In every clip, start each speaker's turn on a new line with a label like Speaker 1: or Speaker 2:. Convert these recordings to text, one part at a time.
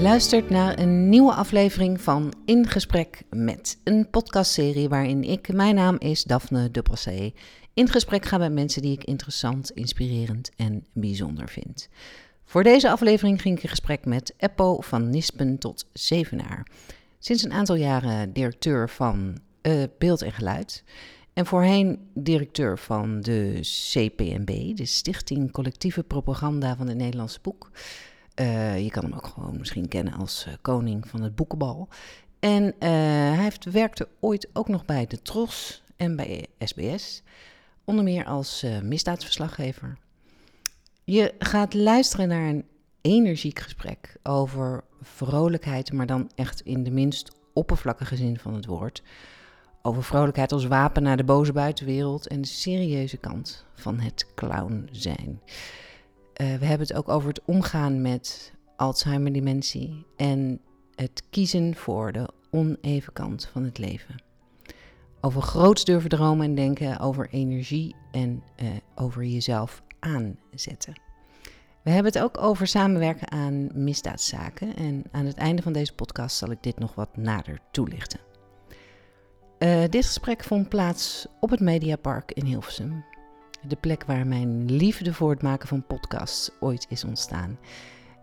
Speaker 1: Je luistert naar een nieuwe aflevering van In Gesprek met, een podcastserie waarin ik, mijn naam is Daphne Duplessé, in gesprek ga met mensen die ik interessant, inspirerend en bijzonder vind. Voor deze aflevering ging ik in gesprek met Eppo van Nispen tot Zevenaar. Sinds een aantal jaren directeur van uh, Beeld en Geluid. En voorheen directeur van de CPNB, de Stichting Collectieve Propaganda van het Nederlandse Boek. Uh, je kan hem ook gewoon misschien kennen als uh, koning van het boekenbal. En uh, hij heeft, werkte ooit ook nog bij de Tros en bij SBS. Onder meer als misdaadsverslaggever. Je gaat luisteren naar een energiek gesprek over vrolijkheid, maar dan echt in de minst oppervlakkige zin van het woord. Over vrolijkheid als wapen naar de boze buitenwereld en de serieuze kant van het clown zijn. Uh, we hebben het ook over het omgaan met Alzheimer-dementie en het kiezen voor de oneven kant van het leven. Over groots durven dromen en denken, over energie en uh, over jezelf aanzetten. We hebben het ook over samenwerken aan misdaadzaken en aan het einde van deze podcast zal ik dit nog wat nader toelichten. Uh, dit gesprek vond plaats op het Mediapark in Hilversum. De plek waar mijn liefde voor het maken van podcasts ooit is ontstaan.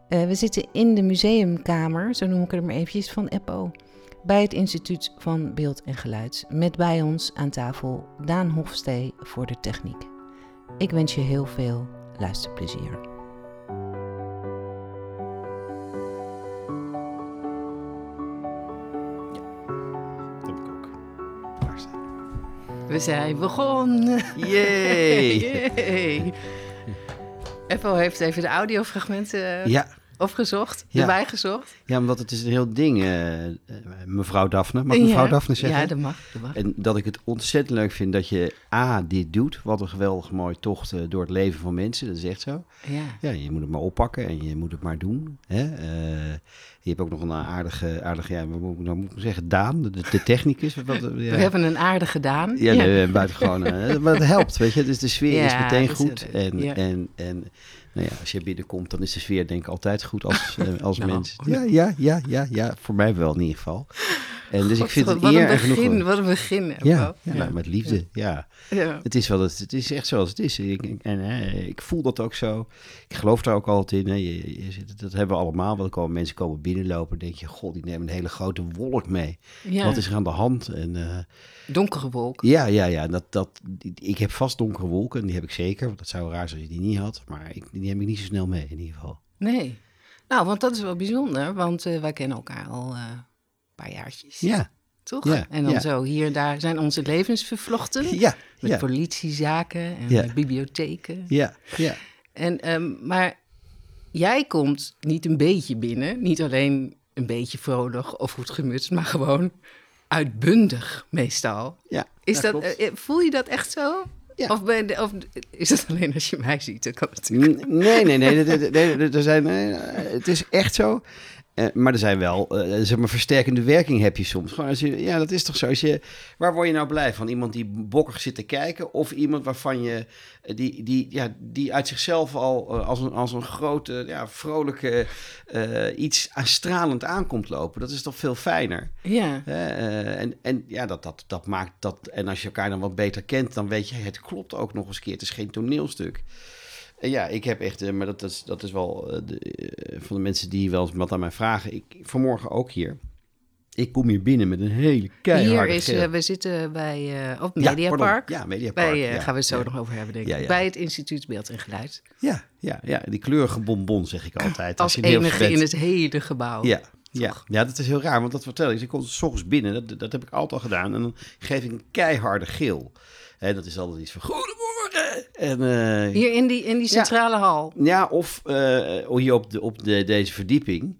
Speaker 1: Uh, we zitten in de museumkamer, zo noem ik het maar eventjes, van EPO. Bij het Instituut van Beeld en Geluid. Met bij ons aan tafel Daan Hofstee voor de techniek. Ik wens je heel veel luisterplezier. We zijn begonnen.
Speaker 2: Yay!
Speaker 1: Yay. Apple heeft even de audiofragmenten uh,
Speaker 2: ja.
Speaker 1: opgezocht, ja. erbij gezocht.
Speaker 2: Ja, omdat het is een heel ding, uh, mevrouw Daphne. Mag mevrouw
Speaker 1: ja.
Speaker 2: Daphne zeggen?
Speaker 1: Ja, dat mag, dat mag,
Speaker 2: En dat ik het ontzettend leuk vind dat je A, dit doet. Wat een geweldig mooie tocht uh, door het leven van mensen. Dat is echt zo.
Speaker 1: Ja.
Speaker 2: Ja, je moet het maar oppakken en je moet het maar doen. Hè? Je hebt ook nog een aardige, aardige ja, wat moet ik nou zeggen, Daan, de, de technicus. Wat, ja.
Speaker 1: We hebben een aardige Daan.
Speaker 2: Ja, ja. Nee, buitengewoon. maar het helpt, weet je. Dus de sfeer
Speaker 1: ja,
Speaker 2: is meteen goed. en,
Speaker 1: ja.
Speaker 2: en, en nou ja, als je binnenkomt, dan is de sfeer denk ik altijd goed als, als
Speaker 1: Nou.
Speaker 2: mens. Ja, ja, ja, ja, ja, voor mij wel in ieder geval. En dus ik vind het
Speaker 1: wat
Speaker 2: eer
Speaker 1: een
Speaker 2: genoeg.
Speaker 1: begin, Wat een begin.
Speaker 2: Ja, ja, nou, met liefde, ja.
Speaker 1: Ja.
Speaker 2: Het is wel, het, het is echt zoals het is. Ik, ik- en hè, ik voel dat ook zo. Ik geloof daar ook altijd in. Hè. Je, je zit- dat hebben we allemaal. Want er komen mensen komen binnenlopen. denk je, god, die nemen een hele grote wolk mee.
Speaker 1: Ja.
Speaker 2: Wat is er aan de hand? En eh,
Speaker 1: Donkere wolk.
Speaker 2: ja, ja, ja. Dat, dat, ik heb vast donkere wolken. Die heb ik zeker. Want dat zou raar zijn als je die niet had. Maar ik, die neem ik niet zo snel mee in ieder geval.
Speaker 1: Nee. Nou, want dat is wel bijzonder, want eh, wij kennen elkaar al eh, paar jaartjes.
Speaker 2: Ja,
Speaker 1: Toch?
Speaker 2: Ja,
Speaker 1: en dan
Speaker 2: ja.
Speaker 1: zo hier en daar zijn onze levens vervlochten.
Speaker 2: ja,
Speaker 1: Met
Speaker 2: ja,
Speaker 1: politiezaken en met bibliotheken.
Speaker 2: ja, ja.
Speaker 1: En, ehm, maar jij komt niet een beetje binnen. Niet alleen een beetje vrolijk of goed gemutst, maar gewoon uitbundig meestal.
Speaker 2: ja
Speaker 1: Is dat, eh, voel je dat echt zo?
Speaker 2: Ja.
Speaker 1: Of, ben of is dat alleen als je mij ziet? Dat kan natuurlijk.
Speaker 2: Nee, nee, nee. nee, nee, nee, nee, er zijn, eh, het is echt zo. Eh, maar er zijn wel, eh, zeg maar, versterkende werking heb je soms. Gewoon als je, ja, dat is toch zo. Als je, waar word je nou blij van? Iemand die bokkig zit te kijken? Of iemand waarvan je, eh, die, die, ja, die uit zichzelf al eh, als, een, als een grote, ja, vrolijke, eh, iets aan stralend aankomt lopen? Dat is toch veel fijner?
Speaker 1: Ja.
Speaker 2: Eh, en, en ja, dat, dat, dat maakt dat. En als je elkaar dan wat beter kent, dan weet je, het klopt ook nog eens een keer. Het is geen toneelstuk. En ja, ik heb echt, eh, maar dat is, dat is wel eh, de, eh, van de mensen die wel eens wat aan mij vragen. Ik, vanmorgen ook hier. Ik kom hier binnen met een hele keiharde
Speaker 1: Hier is, eh, we zitten bij, eh op
Speaker 2: Ja,
Speaker 1: Mediapark.
Speaker 2: pardon. Ja, Mediapark.
Speaker 1: Bij, eh,
Speaker 2: ja,
Speaker 1: gaan we het zo
Speaker 2: ja.
Speaker 1: nog over hebben, denk ik.
Speaker 2: Ja, ja.
Speaker 1: Bij het Instituut Beeld en Geluid.
Speaker 2: Ja, ja, ja, die kleurige bonbon zeg ik altijd.
Speaker 1: Als
Speaker 2: je
Speaker 1: enige in het hele gebouw.
Speaker 2: Ja, ja. ja, dat is heel raar, want dat vertel ik. Ik kom s ochtends binnen, dat, dat heb ik altijd al gedaan. En dan geef ik een keiharde geel. En dat is altijd iets van, goedemorgen! En, eh,
Speaker 1: Hier in die, in die centrale hal.
Speaker 2: Ja, of eh, hier op, de, op de, deze verdieping.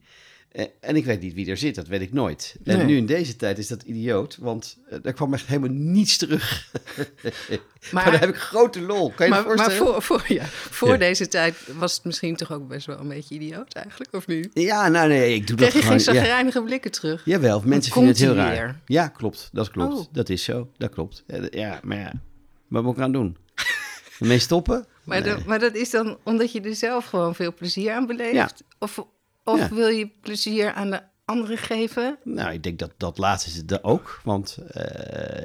Speaker 2: Eh, en ik weet niet wie er zit, dat weet ik nooit. En nu in deze tijd is dat idioot, want er kwam echt helemaal niets terug. maar,
Speaker 1: Maar,
Speaker 2: daar heb ik grote lol. Kan je je
Speaker 1: maar, maar voor, voor, ja, voor
Speaker 2: Ja.
Speaker 1: deze tijd was het misschien toch ook best wel een beetje idioot eigenlijk, of niet?
Speaker 2: Ja, nou nee, ik doe
Speaker 1: Kreeg
Speaker 2: dat
Speaker 1: je geen
Speaker 2: gewoon. Ja.
Speaker 1: zagrijnige blikken terug?
Speaker 2: Jawel, mensen vinden het heel raar.
Speaker 1: weer?
Speaker 2: Ja, klopt. Dat klopt.
Speaker 1: Oh.
Speaker 2: Dat is zo. Dat klopt. Ja, maar ja, wat moet ik aan doen? Ermee stoppen?
Speaker 1: Maar,
Speaker 2: Nee.
Speaker 1: dat, maar dat is dan omdat je er zelf gewoon veel plezier aan beleeft?
Speaker 2: Ja.
Speaker 1: Of Of
Speaker 2: Ja.
Speaker 1: wil je plezier aan de anderen geven?
Speaker 2: Nou, ik denk dat dat laatste is het er ook. Want eh,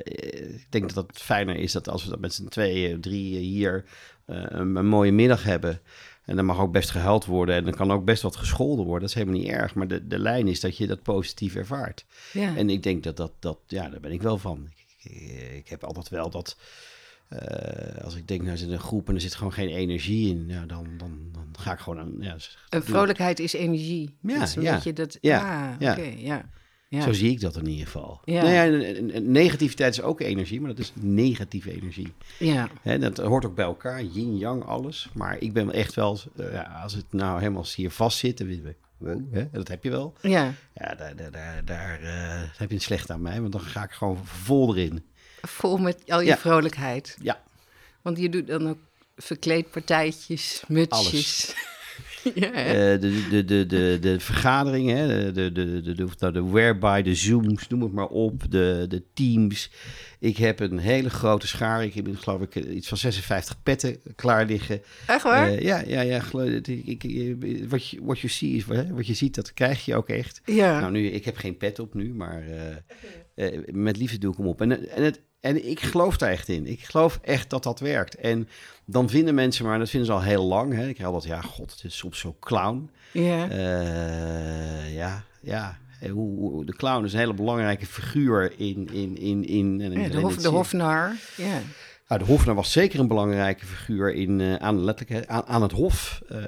Speaker 2: ik denk dat het fijner is dat als we dat met z'n tweeën, drieën hier eh, een, een mooie middag hebben. En dan mag ook best gehuild worden en dan kan ook best wat gescholden worden. Dat is helemaal niet erg. Maar de, de lijn is dat je dat positief ervaart.
Speaker 1: Ja.
Speaker 2: En ik denk dat dat, dat ja, daar ben ik wel van. Ik, ik, ik heb altijd wel dat, eh, als ik denk, nou zit een groep en er zit gewoon geen energie in, ja, dan, dan, dan ga ik gewoon aan, ja,
Speaker 1: En vrolijkheid is energie.
Speaker 2: Ja,
Speaker 1: dat is een
Speaker 2: ja.
Speaker 1: beetje dat.
Speaker 2: Ja,
Speaker 1: ah,
Speaker 2: ja.
Speaker 1: ja. ja.
Speaker 2: Zo zie ik dat in ieder geval.
Speaker 1: Ja.
Speaker 2: Nou ja, negativiteit is ook energie, maar dat is negatieve energie.
Speaker 1: ja.
Speaker 2: Hè, dat hoort ook bij elkaar, yin-yang, alles. Maar ik ben echt wel, eh, ja, als het nou helemaal hier vast zit, dat heb je wel.
Speaker 1: ja.
Speaker 2: Ja, daar, daar, daar, daar eh, heb je het slecht aan mij, want dan ga ik gewoon vol erin.
Speaker 1: Vol met al je
Speaker 2: Ja.
Speaker 1: vrolijkheid.
Speaker 2: Ja,
Speaker 1: Want je doet dan ook verkleedpartijtjes, mutsjes. ja?
Speaker 2: Eh, de, de, de, de, de vergaderingen, de, de, de, de, de, whereby, de Zooms, noem het maar op, de, de Teams. Ik heb een hele grote schaar. Ik heb geloof ik iets van 56 petten klaar liggen.
Speaker 1: Echt waar?
Speaker 2: Eh, ja, ja, ja. geloof- ik, ik, ik- wat je see is wat je ziet, dat krijg je ook echt.
Speaker 1: ja.
Speaker 2: Nou, nu, ik heb geen pet op nu, maar eh, eh, met liefde doe ik hem op. En, en, het, en ik geloof daar echt in. Ik geloof echt dat dat werkt. En dan vinden mensen, maar dat vinden ze al heel lang. Hè. Ik krijg altijd, ja, god, het is soms zo clown.
Speaker 1: ja.
Speaker 2: Eh, ja, ja. Hoe, de clown is een hele belangrijke figuur in... in, in, in
Speaker 1: Ja,
Speaker 2: in-
Speaker 1: de, hof, de hofnar. Ja.
Speaker 2: De hofnar was zeker een belangrijke figuur in, eh, aan, letterlijk, aan, aan het hof. Eh,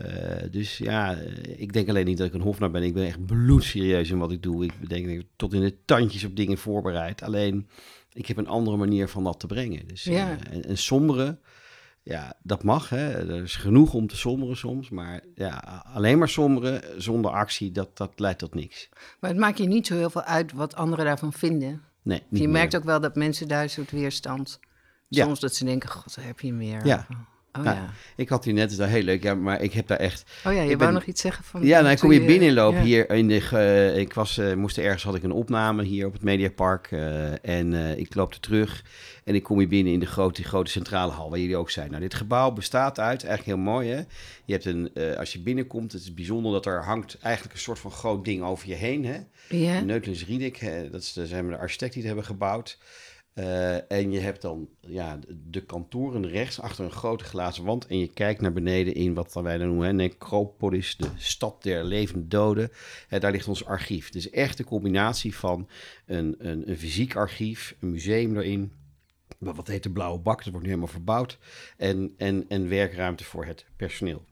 Speaker 2: dus ja, eh, ik denk alleen niet dat ik een hofnar ben. Ik ben echt bloedserieus in wat ik doe. Ik denk dat ik tot in de tandjes op dingen voorbereid. Alleen, ik heb een andere manier van dat te brengen. Dus,
Speaker 1: Ja.
Speaker 2: eh, en, en somberen, ja, dat mag. Hè. Er is genoeg om te somberen soms. Maar ja, alleen maar somberen zonder actie, dat, dat leidt tot niks.
Speaker 1: Maar het maakt je niet zo heel veel uit wat anderen daarvan vinden.
Speaker 2: Nee, niet
Speaker 1: je
Speaker 2: meer.
Speaker 1: merkt ook wel dat mensen daar een soort weerstand.
Speaker 2: Ja.
Speaker 1: Soms dat ze denken, god, heb je meer.
Speaker 2: Ja.
Speaker 1: Oh
Speaker 2: Nou,
Speaker 1: ja.
Speaker 2: Ik had hier net, is daar heel leuk, ja, maar ik heb daar echt...
Speaker 1: Oh ja, je wou
Speaker 2: ben-
Speaker 1: nog iets zeggen van...
Speaker 2: Ja, dan
Speaker 1: toen
Speaker 2: kom je binnenlopen
Speaker 1: ja.
Speaker 2: hier in de. ge- ik was, eh, moest ergens had ik een opname hier op het Mediapark. eh, en eh, ik loop er terug. En ik kom hier binnen in de grote, grote centrale hal, waar jullie ook zijn. Nou, dit gebouw bestaat uit, eigenlijk heel mooi hè. Je hebt een, eh, als je binnenkomt, het is bijzonder dat er hangt eigenlijk een soort van groot ding over je heen hè.
Speaker 1: Ja?
Speaker 2: Neutlins Riedik, hè, dat is de, zijn de architect die het hebben gebouwd. Eh, en je hebt dan ja, de- kantoren rechts achter een grote glazen wand. En je kijkt naar beneden in wat wij dan noemen Necropolis, de stad der levende doden. Hè, daar ligt ons archief. Dus echt de combinatie van een, een, een fysiek archief, een museum erin. Wat heet de blauwe bak, dat wordt nu helemaal verbouwd. En, en, en werkruimte voor het personeel.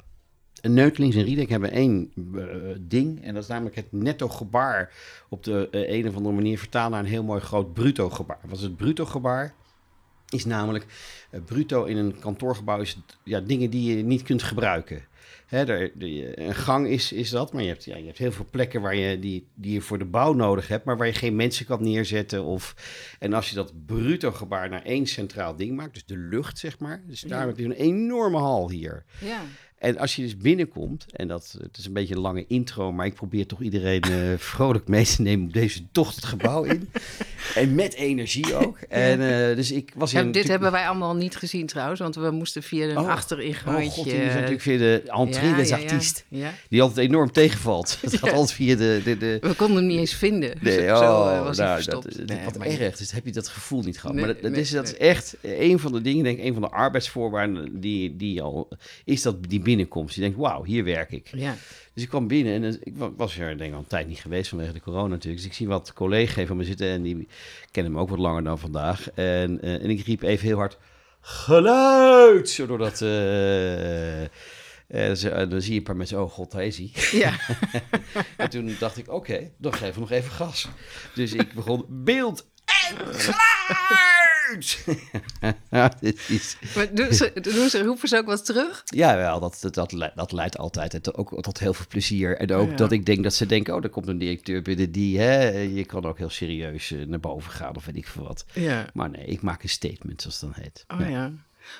Speaker 2: En Neutelings en Riedek hebben één eh, ding. En dat is namelijk het netto gebaar. Op de eh, een of andere manier vertaald naar een heel mooi groot bruto gebaar. Wat is het bruto gebaar? Is namelijk, eh, bruto in een kantoorgebouw is het, ja, dingen die je niet kunt gebruiken. Hè, er, de- een gang is, is dat, maar je hebt, ja, je hebt heel veel plekken waar je, die, die je voor de bouw nodig hebt, maar waar je geen mensen kan neerzetten. Of, en als je dat bruto gebaar naar één centraal ding maakt, dus de lucht zeg maar, dus daar
Speaker 1: Ja.
Speaker 2: heb je een enorme hal hier.
Speaker 1: Ja.
Speaker 2: En als je dus binnenkomt, en dat het is een beetje een lange intro, maar ik probeer toch iedereen eh, vrolijk mee te nemen op deze tocht het gebouw in. en met energie ook. En eh, dus ik was
Speaker 1: Ja,
Speaker 2: hier
Speaker 1: dit
Speaker 2: natuurlijk-
Speaker 1: hebben wij allemaal niet gezien trouwens, want we moesten via een
Speaker 2: Oh,
Speaker 1: achteringangetje...
Speaker 2: Oh god, die is natuurlijk via de entree
Speaker 1: Ja,
Speaker 2: des
Speaker 1: ja, ja.
Speaker 2: artistes.
Speaker 1: Ja.
Speaker 2: Die altijd enorm tegenvalt. Het gaat
Speaker 1: Ja.
Speaker 2: altijd via de... de, de
Speaker 1: We konden hem niet eens vinden.
Speaker 2: Nee,
Speaker 1: zo,
Speaker 2: oh,
Speaker 1: zo, eh, was hij
Speaker 2: nou,
Speaker 1: verstopt.
Speaker 2: dat,
Speaker 1: Nee,
Speaker 2: wat
Speaker 1: maar-
Speaker 2: erg. Dus heb je dat gevoel niet gehad.
Speaker 1: Nee,
Speaker 2: maar dat, dat
Speaker 1: nee,
Speaker 2: is, dat is echt een van de dingen, denk ik, een van de arbeidsvoorwaarden die, die al is dat die binnenkomst. Je denkt, wauw, hier werk ik.
Speaker 1: Ja.
Speaker 2: Dus ik kwam binnen en eh, ik wa- was er denk ik al een tijd niet geweest vanwege de corona natuurlijk. Dus ik zie wat collega's van me zitten en die kennen me ook wat langer dan vandaag. En, eh, en ik riep even heel hard, geluid! Zo door dat... ze- eh, dan zie je een paar mensen, oh god, hij.
Speaker 1: ja.
Speaker 2: En toen dacht ik, oké, dan geven we nog even gas. Dus ik begon beeld en ja, is...
Speaker 1: Maar doen ze, doen ze, roepen ze ook wat terug?
Speaker 2: Ja, wel, dat, dat, dat, le- dat leidt altijd en ook tot heel veel plezier. En ook
Speaker 1: Ja.
Speaker 2: dat ik denk dat ze denken, oh, er komt een directeur binnen die, hè, je kan ook heel serieus eh, naar boven gaan of weet ik veel wat.
Speaker 1: Ja.
Speaker 2: Maar nee, ik maak een statement, zoals het dan heet.
Speaker 1: Oh
Speaker 2: Ja.
Speaker 1: ja.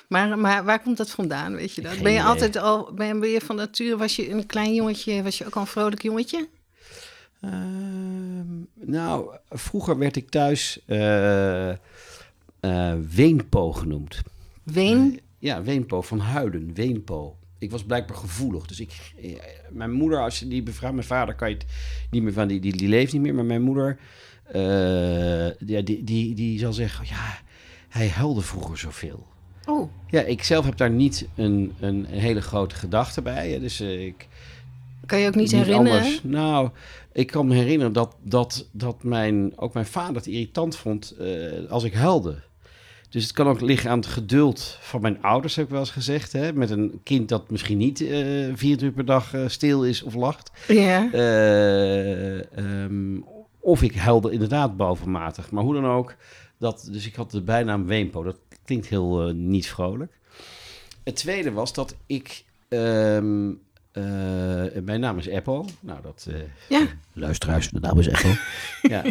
Speaker 1: Maar, maar waar komt dat vandaan, weet je dat?
Speaker 2: Geen
Speaker 1: Ben je
Speaker 2: idee.
Speaker 1: altijd al, ben, ben je van nature, was je een klein jongetje, was je ook al een vrolijk jongetje?
Speaker 2: Ehm, nou, vroeger werd ik thuis eh eh, Weenpo genoemd.
Speaker 1: Ween?
Speaker 2: Ja, Weenpo van Huiden, Weenpo. Ik was blijkbaar gevoelig. Dus ik, eh, mijn moeder, als je die bevraagt, mijn vader kan je het niet meer van, die, die, die leeft niet meer. Maar mijn moeder, eh, ja, die, die, die zal zeggen, ja, hij huilde vroeger zoveel.
Speaker 1: Oh,
Speaker 2: Ja, ik zelf heb daar niet een, een, een hele grote gedachte bij. Dus ik,
Speaker 1: kan je ook niet, herinneren?
Speaker 2: anders. Nou, ik kan me herinneren dat, dat, dat mijn, ook mijn vader het irritant vond als ik huilde. Dus het kan ook liggen aan het geduld van mijn ouders, heb ik wel eens gezegd. Hè? Met een kind dat misschien niet eh 24 uur per dag eh, stil is of lacht.
Speaker 1: Ja.
Speaker 2: Eh, ehm, of ik huilde inderdaad bovenmatig. Maar hoe dan ook. Dat, dus ik had de bijnaam Weempo. Dat klinkt heel niet vrolijk. Het tweede was dat ik... ehm, eh, mijn naam is Eppo. Nou, dat... eh,
Speaker 1: Ja.
Speaker 2: Luisteraars, de naam is Eppo. ja,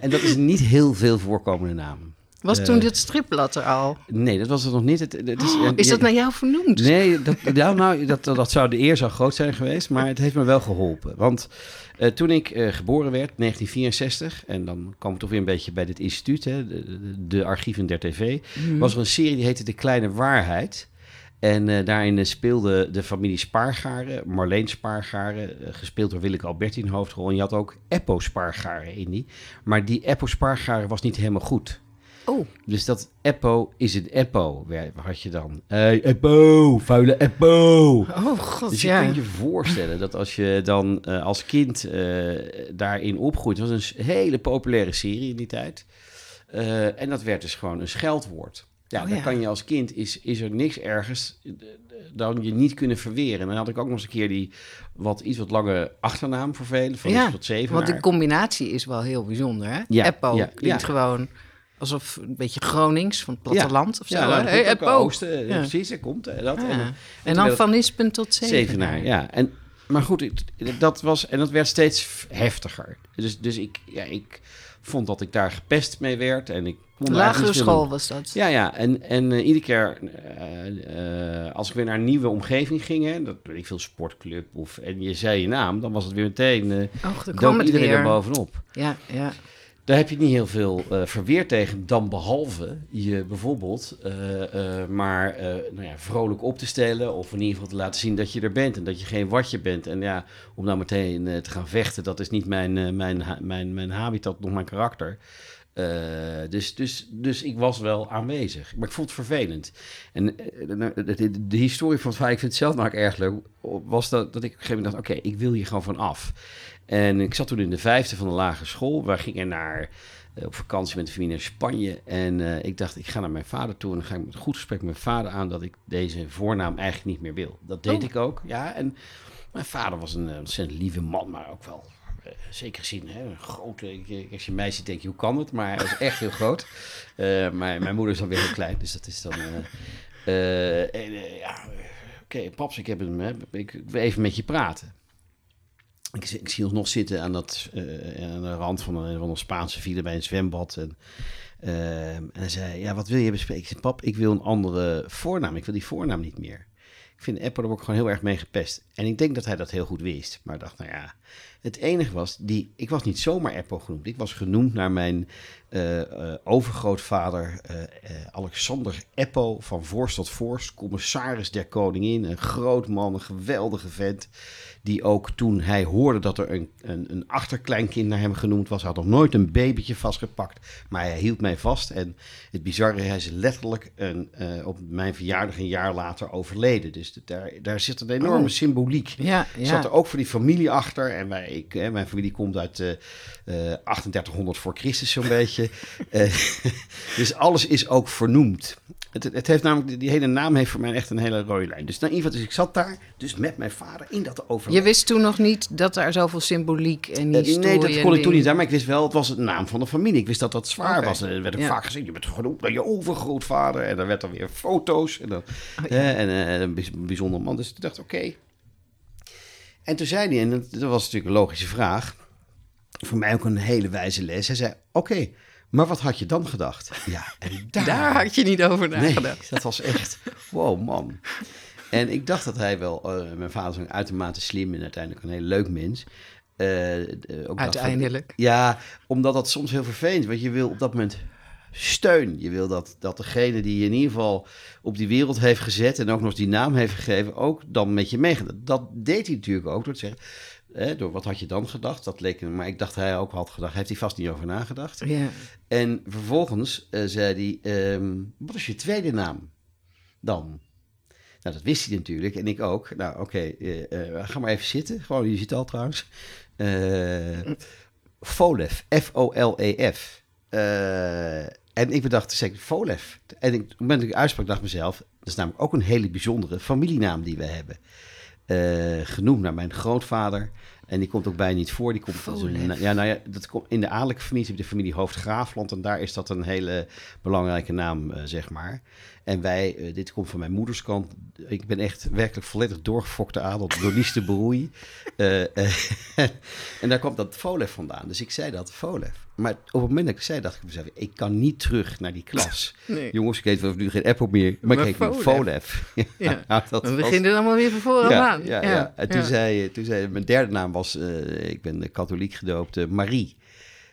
Speaker 2: en dat is een niet heel veel voorkomende naam.
Speaker 1: Was
Speaker 2: Eh,
Speaker 1: toen dit stripblad er al?
Speaker 2: Nee, dat was het nog niet. Het, het is,
Speaker 1: Oh, is dat naar jou vernoemd?
Speaker 2: Nee, dat, nou, nou, dat, dat zou de eer zou groot zijn geweest, maar het heeft me wel geholpen. Want eh, toen ik eh, geboren werd, 1964, en dan kwam ik toch weer een beetje bij dit instituut, hè, de, de, de archieven der tv,
Speaker 1: Mhm.
Speaker 2: was er een serie die heette De Kleine Waarheid. En eh, daarin eh, speelde de familie Spaargaren, Marleen Spaargaren, eh, gespeeld door Willeke Alberti in hoofdrol. En je had ook Eppo Spaargaren in die. Maar die Eppo Spaargaren was niet helemaal goed.
Speaker 1: Oh,
Speaker 2: Dus dat Eppo is het Eppo, had je dan. Hey, Eppo, vuile Eppo.
Speaker 1: oh god,
Speaker 2: Dus je
Speaker 1: ja.
Speaker 2: kunt je voorstellen dat als je dan eh, als kind eh, daarin opgroeit... Het was een hele populaire serie in die tijd. Eh, en dat werd dus gewoon een scheldwoord. Ja,
Speaker 1: Oh,
Speaker 2: dan kan je als kind, is, is er niks ergens dan je niet kunnen verweren. En dan had ik ook nog eens een keer die wat, iets wat lange achternaam vervelen, van
Speaker 1: Ja,
Speaker 2: tot zeven.
Speaker 1: Want de combinatie is wel heel bijzonder, hè?
Speaker 2: Ja,
Speaker 1: Eppo
Speaker 2: ja,
Speaker 1: klinkt
Speaker 2: ja.
Speaker 1: gewoon alsof een beetje Gronings van het platteland of zo.
Speaker 2: Ja, nou,
Speaker 1: hè?
Speaker 2: dat
Speaker 1: Hey,
Speaker 2: komt ook
Speaker 1: Eppo.
Speaker 2: Oosten, eh,
Speaker 1: Ja.
Speaker 2: precies, er komt eh, dat.
Speaker 1: Ja.
Speaker 2: En,
Speaker 1: En,
Speaker 2: toen
Speaker 1: dan van Ispen tot Zevenaar.
Speaker 2: Zevenaar, ja. En, maar goed, dat was, en dat werd steeds heftiger. Dus, dus ik, ja, ik vond dat ik daar gepest mee werd. En ik kon er
Speaker 1: Lagere school
Speaker 2: doen.
Speaker 1: was dat.
Speaker 2: Ja, ja. En, en eh, iedere keer eh, eh, als ik weer naar een nieuwe omgeving ging, hè, dat weet ik veel, sportclub, of, en je zei je naam, dan was het weer meteen, eh
Speaker 1: Och, dan kwam het
Speaker 2: iedereen er bovenop.
Speaker 1: Ja, ja.
Speaker 2: Daar heb je niet heel veel eh, verweer tegen, dan behalve je bijvoorbeeld eh, eh, maar nou ja, vrolijk op te stellen. Of in ieder geval te laten zien dat je er bent en dat je geen watje bent. En ja, om nou meteen te gaan vechten, dat is niet mijn, mijn, mijn, mijn habitat, nog mijn karakter. Dus, dus, dus ik was wel aanwezig. Maar ik vond het vervelend. En eh, de, de, de, historie van het verhaal, ik vind het zelf nou ook erg leuk, was dat, dat ik op een gegeven moment dacht, oké, ik wil hier gewoon van af. En ik zat toen in de vijfde van de lagere school. We gingen naar, eh, op vakantie met de familie naar Spanje. En eh, ik dacht, ik ga naar mijn vader toe. En dan ga ik met een goed gesprek met mijn vader aan dat ik deze voornaam eigenlijk niet meer wil. Dat deed
Speaker 1: Oh.
Speaker 2: ik ook, ja. En mijn vader was een eh, ontzettend lieve man, maar ook wel... Zeker gezien, hè, een grote. Als je mij ziet, denk je, hoe kan het? Maar hij was echt heel groot. Maar mijn moeder is dan weer heel klein, dus dat is dan. en, ja, oké, paps, ik heb hem. Hè, ik wil even met je praten. Ik, zie- ons nog zitten aan, dat, eh, aan de rand van een, van een Spaanse file bij een zwembad. En, ehm, en hij zei, ja, wat wil je bespreken? Ik zei, pap, ik wil een andere voornaam. Ik wil die voornaam niet meer. Ik vind Apple er ook gewoon heel erg mee gepest. En ik denk dat hij dat heel goed wist. Maar dacht, nou ja, het enige was, die, ik was niet zomaar Apple genoemd. Ik was genoemd naar mijn eh, eh, overgrootvader eh, eh, Alexander Eppo van Voorst tot Voorst, commissaris der koningin. Een groot man, een geweldige vent. Die ook toen hij hoorde dat er een, een, een achterkleinkind naar hem genoemd was, had nog nooit een babytje vastgepakt. Maar hij hield mij vast. En het bizarre, hij is letterlijk een, eh, op mijn verjaardag een jaar later overleden. Dus daar, daar zit een enorme
Speaker 1: Oh.
Speaker 2: symboliek.
Speaker 1: Ja,
Speaker 2: zat er ook voor die familie achter. En wij, ik, hè, mijn familie komt uit eh eh 3800 voor Christus zo'n beetje. Eh, dus alles is ook vernoemd. Het, het heeft namelijk, die hele naam heeft voor mij echt een hele rode lijn. Dus, nou, in ieder geval, dus ik zat daar, dus met mijn vader in dat overleg.
Speaker 1: Je wist toen nog niet dat er zoveel symboliek en historie
Speaker 2: nee, dat kon ik toen niet maar ik wist wel, het was het naam van de familie. Ik wist dat dat zwaar was. En er werd ook
Speaker 1: Ja.
Speaker 2: vaak gezegd, je bent genoemd naar je overgrootvader. En dan werd er weer foto's. En, dan,
Speaker 1: Oh, ja.
Speaker 2: en eh, een bijz- bijzonder man. Dus ik dacht, oké. En toen zei hij, en dat, dat was natuurlijk een logische vraag. Voor mij ook een hele wijze les. Hij zei, oké, maar wat had je dan gedacht? Ja, en daar,
Speaker 1: Daar had je niet over
Speaker 2: Nee,
Speaker 1: nagedacht.
Speaker 2: dat was echt, wow man. En ik dacht dat hij wel, eh, mijn vader is een uitermate slim en uiteindelijk een heel leuk mens. Eh, ook
Speaker 1: Uiteindelijk.
Speaker 2: ja, omdat dat soms heel vervelend is. Want je wil op dat moment steun. Je wil dat, dat degene die je in ieder geval op die wereld heeft gezet en ook nog die naam heeft gegeven, ook dan met je meegaat. Dat deed hij natuurlijk ook door te zeggen. Hè, door wat had je dan gedacht? Dat leek maar ik dacht hij ook had gedacht. Heeft hij vast niet over nagedacht.
Speaker 1: Ja.
Speaker 2: En vervolgens eh, zei hij: ehm, Wat is je tweede naam dan? Nou, dat wist hij natuurlijk en ik ook. Nou, oké, eh, eh, ga maar even zitten. Gewoon, je zit al trouwens. Uh, Folef, F-O-L-E-F. en ik bedacht, zeg Folef. En ik, op het moment dat ik uitsprak, dacht mezelf... dat is namelijk ook een hele bijzondere familienaam die we hebben. genoemd naar mijn grootvader. En die komt ook bij niet voor. Die komt een, ja, nou ja, dat komt in de adellijke familie, de familie Hoofdgraafland. En daar is dat een hele belangrijke naam, zeg maar. En wij, uh, dit komt van mijn moeders kant. Ik ben echt werkelijk volledig doorgefokte adel door Lies de Beroei. Uh, uh, en daar kwam dat Volef vandaan. Dus ik zei dat, Volef. Maar op het moment dat ik zei, dacht ik mezelf, ik kan niet terug naar die klas. Nee. Jongens, ik wel nu geen Apple meer, maar, maar ik heet Volef.
Speaker 1: ja, nou, dat we beginnen allemaal weer van voren
Speaker 2: ja,
Speaker 1: aan.
Speaker 2: Ja, ja. En toen, zei, toen zei, mijn derde naam was, ik ben katholiek gedoopt, Marie.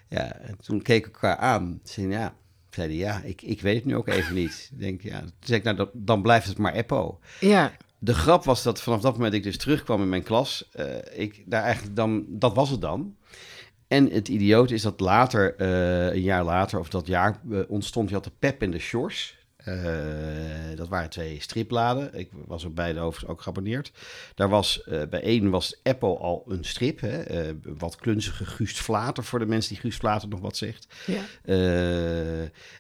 Speaker 2: Ja, en toen keken we elkaar aan. Zei, ja, zei hij, ja, ik, ik weet het nu ook even niet. Denk, ja, toen zei ik, nou, dan blijft het maar Eppo.
Speaker 1: Ja.
Speaker 2: De grap was dat vanaf dat moment ik dus terugkwam in mijn klas, uh, ik daar eigenlijk dan, dat was het dan. En het idioot is dat later, uh, een jaar later, of dat jaar, uh, ontstond, je had de Pep en de Shores. Uh, dat waren twee stripbladen. Ik was op beide overigens ook geabonneerd. Daar was, uh, bij één was Apple al een strip. Hè? Uh, wat klunzige Guust Vlater, voor de mensen die Guust Vlater nog wat zegt.
Speaker 1: Ja.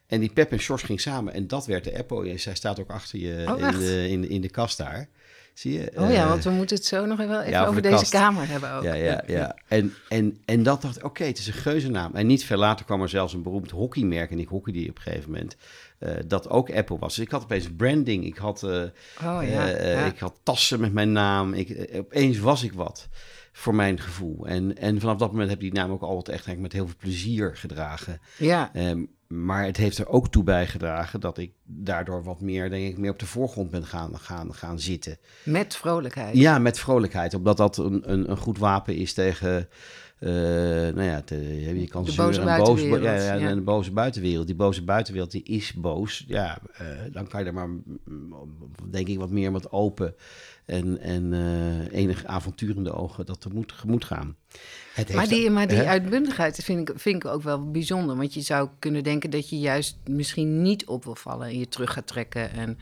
Speaker 2: en die Pep en Sjors ging samen. En dat werd de Apple. En zij staat ook achter je
Speaker 1: oh,
Speaker 2: in, de, in, in de kast daar. Zie je?
Speaker 1: Oh ja, want we moeten het zo nog even, even ja, over de deze kast. kamer hebben ook.
Speaker 2: Ja, ja, ja. En, en, en dat dacht ik, oké, okay, het is een geuzennaam. En niet veel later kwam er zelfs een beroemd hockeymerk. En ik hockeyde op een gegeven moment. Uh, dat ook Apple was. Dus ik had opeens branding. Ik had, uh,
Speaker 1: oh, ja,
Speaker 2: ja. ik had tassen met mijn naam. Ik, opeens was ik wat voor mijn gevoel. En, en vanaf dat moment heb ik die naam ook altijd echt eigenlijk met heel veel plezier gedragen.
Speaker 1: Ja.
Speaker 2: Um, maar het heeft er ook toe bijgedragen dat ik daardoor wat meer, denk ik, meer op de voorgrond ben gaan, gaan, gaan zitten.
Speaker 1: Met vrolijkheid.
Speaker 2: Ja, met vrolijkheid. Omdat dat een, een, een goed wapen is tegen. Uh, nou ja, te, je kan
Speaker 1: de boze buitenwereld.
Speaker 2: ja, ja, ja. de boze buitenwereld. Die boze buitenwereld die is boos. Ja, uh, dan kan je er maar, denk ik, wat meer met open en, en uh, enig avonturende ogen dat tegemoet moet gaan.
Speaker 1: Het maar die, maar die uitbundigheid vind ik, vind ik ook wel bijzonder. Want je zou kunnen denken dat je juist misschien niet op wil vallen en je terug gaat trekken. En,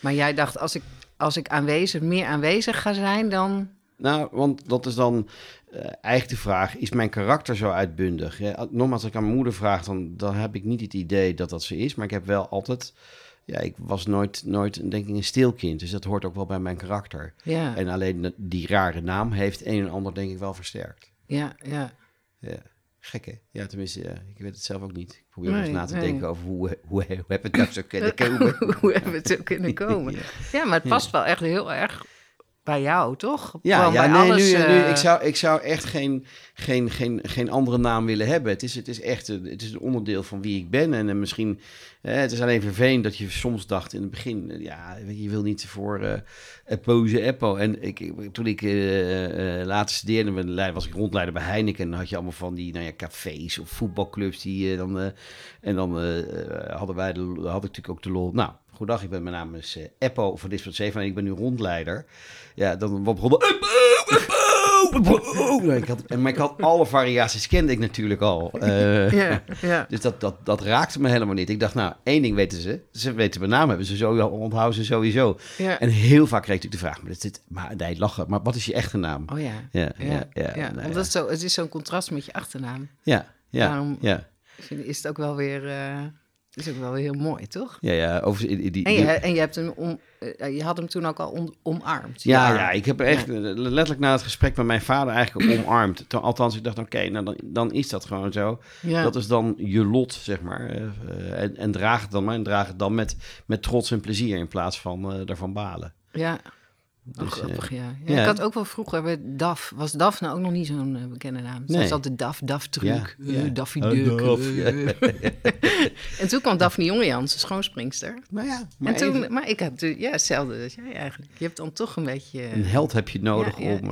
Speaker 1: maar jij dacht, als ik, als ik aanwezig, meer aanwezig ga zijn, dan.
Speaker 2: Nou, want dat is dan uh, eigenlijk de vraag: is mijn karakter zo uitbundig? Ja, nogmaals, als ik aan mijn moeder vraag, dan, dan heb ik niet het idee dat dat zo is. Maar ik heb wel altijd ja, ik was nooit, nooit denk ik, een stilkind. Dus dat hoort ook wel bij mijn karakter.
Speaker 1: Ja.
Speaker 2: En alleen die rare naam heeft een en ander denk ik wel versterkt.
Speaker 1: Ja, ja.
Speaker 2: Ja, gekke. Ja, tenminste, ja, ik weet het zelf ook niet. Ik probeer nee, eens na te nee. denken over hoe, hoe, hoe heb het zo kunnen komen.
Speaker 1: hoe hebben we het zo kunnen komen? ja. ja, maar het past wel echt heel erg bij jou, toch?
Speaker 2: Ja, ja nee,
Speaker 1: alles,
Speaker 2: nu,
Speaker 1: uh...
Speaker 2: nu, ik, zou, ik zou echt geen, geen, geen, geen andere naam willen hebben. Het is, het is echt het is een onderdeel van wie ik ben. En, en misschien, eh, het is alleen vervelend dat je soms dacht in het begin... ja, je wil niet voor uh, Epoze Eppo. En ik, toen ik uh, later studeerde, was ik rondleider bij Heineken... en dan had je allemaal van die nou ja, cafés of voetbalclubs die dan... en dan hadden wij de, had ik natuurlijk ook de lol... Nou, Goedendag, ik ben mijn naam is uh, Eppo van 7 en ik ben nu rondleider. Ja, dan wat begonnen. ik had, en, maar ik had alle variaties kende ik natuurlijk al. Uh,
Speaker 1: ja, ja.
Speaker 2: Dus dat, dat, dat raakte me helemaal niet. Ik dacht, nou, één ding weten ze. Ze weten mijn naam, hebben ze sowieso, onthouden ze sowieso.
Speaker 1: Ja.
Speaker 2: En heel vaak kreeg ik de vraag, maar, dit, maar nee, lachen, maar wat is je echte naam?
Speaker 1: Oh ja.
Speaker 2: Ja, ja, ja.
Speaker 1: ja,
Speaker 2: nou,
Speaker 1: zo, het is zo'n contrast met je achternaam.
Speaker 2: Ja, ja,
Speaker 1: Daarom
Speaker 2: ja.
Speaker 1: is het ook wel weer... Uh, is ook wel heel mooi, toch?
Speaker 2: Ja, ja. Over, die, die,
Speaker 1: en, je, en je, hebt hem om, uh, je had hem toen ook al omarmd.
Speaker 2: Ja, ja, ja, ik heb echt ja. letterlijk na het gesprek met mijn vader eigenlijk omarmd. Althans, ik dacht, oké, okay, nou dan, dan is dat gewoon zo.
Speaker 1: Ja.
Speaker 2: Dat is dan je lot, zeg maar. Uh, en, en draag het dan maar. En draag het dan met, met trots en plezier in plaats van uh, ervan balen.
Speaker 1: Ja, Oh, dus, grappig, ja. ja. ja. Ik had ook wel vroeger bij DAF, was DAF nou ook nog niet zo'n uh, bekende naam. Nee. Zoals de DAF, DAF Truc, ja, ja. uh, Daffy Duck. Uh, en toen kwam Daphne Jongejans, de schoonspringster.
Speaker 2: Nou ja,
Speaker 1: maar, en toen, even... maar ik heb ja, hetzelfde als jij eigenlijk. Je hebt dan toch een beetje...
Speaker 2: Een held heb je nodig om...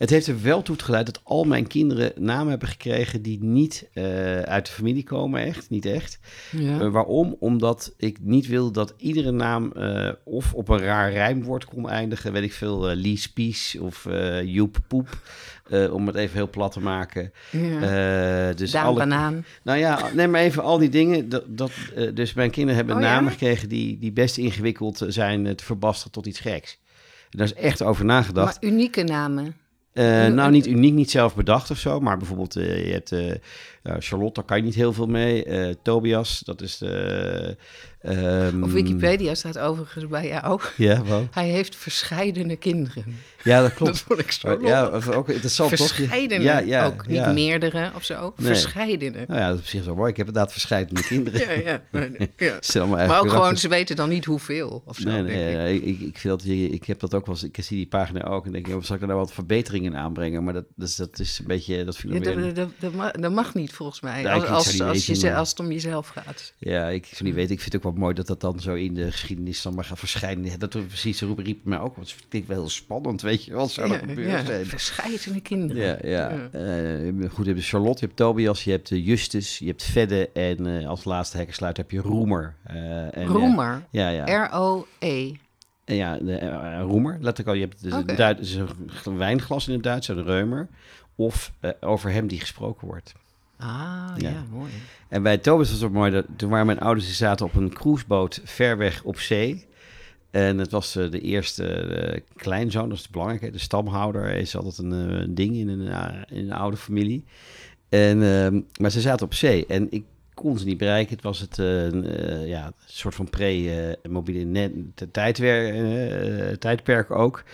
Speaker 2: Het heeft er wel toe geleid dat al mijn kinderen namen hebben gekregen die niet eh, uit de familie komen, echt, niet echt.
Speaker 1: Ja.
Speaker 2: Eh, waarom? Omdat ik niet wil dat iedere naam eh, of op een raar rijmwoord kon eindigen. Weet ik veel, Lies Pies of Joep Poep. om het even heel plat te maken.
Speaker 1: ja.
Speaker 2: Dus
Speaker 1: Daan
Speaker 2: alle,
Speaker 1: Banaan.
Speaker 2: nou ja, neem maar even al die dingen. Dat, dat, dus mijn kinderen hebben
Speaker 1: Oh ja?
Speaker 2: namen gekregen die, die best ingewikkeld zijn te verbasteren tot iets geks. Daar is echt over nagedacht.
Speaker 1: Maar unieke namen.
Speaker 2: Eh, nou, niet uniek, niet zelf bedacht of zo. Maar bijvoorbeeld, eh, je hebt eh, ja, Charlotte, daar kan je niet heel veel mee. Eh, Tobias, dat is de... ehm,
Speaker 1: Op Wikipedia staat overigens bij jou.
Speaker 2: Ja, wel.
Speaker 1: Hij heeft verscheidene kinderen.
Speaker 2: Ja, dat klopt.
Speaker 1: Dat vond ik zo
Speaker 2: ja,
Speaker 1: lollig.
Speaker 2: of ook interessant toch? Ja, ja,
Speaker 1: ook niet
Speaker 2: ja.
Speaker 1: meerdere of zo.
Speaker 2: Nee.
Speaker 1: Verscheidene.
Speaker 2: Nou ja, dat is op zich zo mooi. Ik heb inderdaad verscheidene kinderen.
Speaker 1: Ja, ja. nee, nee, ja.
Speaker 2: Stel maar
Speaker 1: Maar ook gewoon, ze weten dan niet hoeveel of zo.
Speaker 2: Nee, nee,
Speaker 1: ik.
Speaker 2: ik, ik, vind dat, ik heb dat ook wel eens, ik zie die pagina ook en denk, joh, zal ik er nou wat verbeteringen in aanbrengen? Maar dat, dus, dat is een beetje, dat vind
Speaker 1: Ja,
Speaker 2: ik
Speaker 1: dat, dat, dat mag niet volgens mij.
Speaker 2: Ja,
Speaker 1: als, als,
Speaker 2: zou niet
Speaker 1: als,
Speaker 2: weten,
Speaker 1: je, ze-
Speaker 2: maar-
Speaker 1: als het om jezelf gaat.
Speaker 2: Ja, ik zou niet weten. Ik vind het ook wel mooi dat dat dan zo in de geschiedenis dan maar gaat verschijnen. Dat we precies roepen riep mij ook, want ik wel heel spannend, weet je, wat zou er
Speaker 1: Ja,
Speaker 2: gebeuren
Speaker 1: ja,
Speaker 2: zijn?
Speaker 1: verscheidene kinderen.
Speaker 2: Ja, ja. Eh, goed, je hebt Charlotte, je hebt Tobias, je hebt eh, Justus, je hebt Vedde en eh, als laatste hekkensluit heb je Roemer. En,
Speaker 1: Roemer.
Speaker 2: Ja, ja.
Speaker 1: R-O-E.
Speaker 2: Ja, de, Roemer, letterlijk al. Je hebt dus een, Duit, dus een wijnglas in het Duits, een Reumer. Of over hem die gesproken wordt.
Speaker 1: Ah,
Speaker 2: Ja.
Speaker 1: ja, mooi.
Speaker 2: En bij Tobias was het mooi, dat, toen waren mijn ouders, die zaten op een cruiseboot ver weg op zee. En het was eh, de eerste eh, kleinzoon, dat is belangrijk. hè. De stamhouder is altijd een eh, ding in een, in een oude familie. En, ehm, maar ze zaten op zee en ik kon ze niet bereiken. Het was het, een, eh, ja, soort van pre-mobiele tijdperk ook.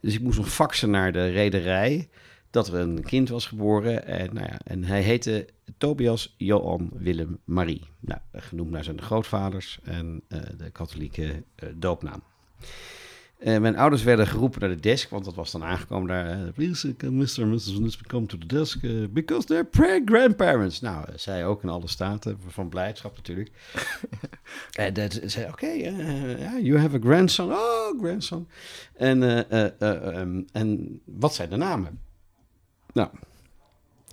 Speaker 2: Dus ik moest nog faxen naar de rederij dat er een kind was geboren. En, nou ja, en hij heette Tobias Johan Willem Marie. Nou, genoemd naar zijn grootvaders en eh, de katholieke eh, doopnaam. Eh, mijn ouders werden geroepen naar de desk, want dat was dan aangekomen daar. Please, can Mr. and Mrs. Come to the desk because they're pre-grandparents. Nou, zij ook in alle staten, van blijdschap natuurlijk. En dat zei, oké, you have a grandson. Oh, grandson. En, eh, eh, eh, ehm, en wat zijn de namen? Nou,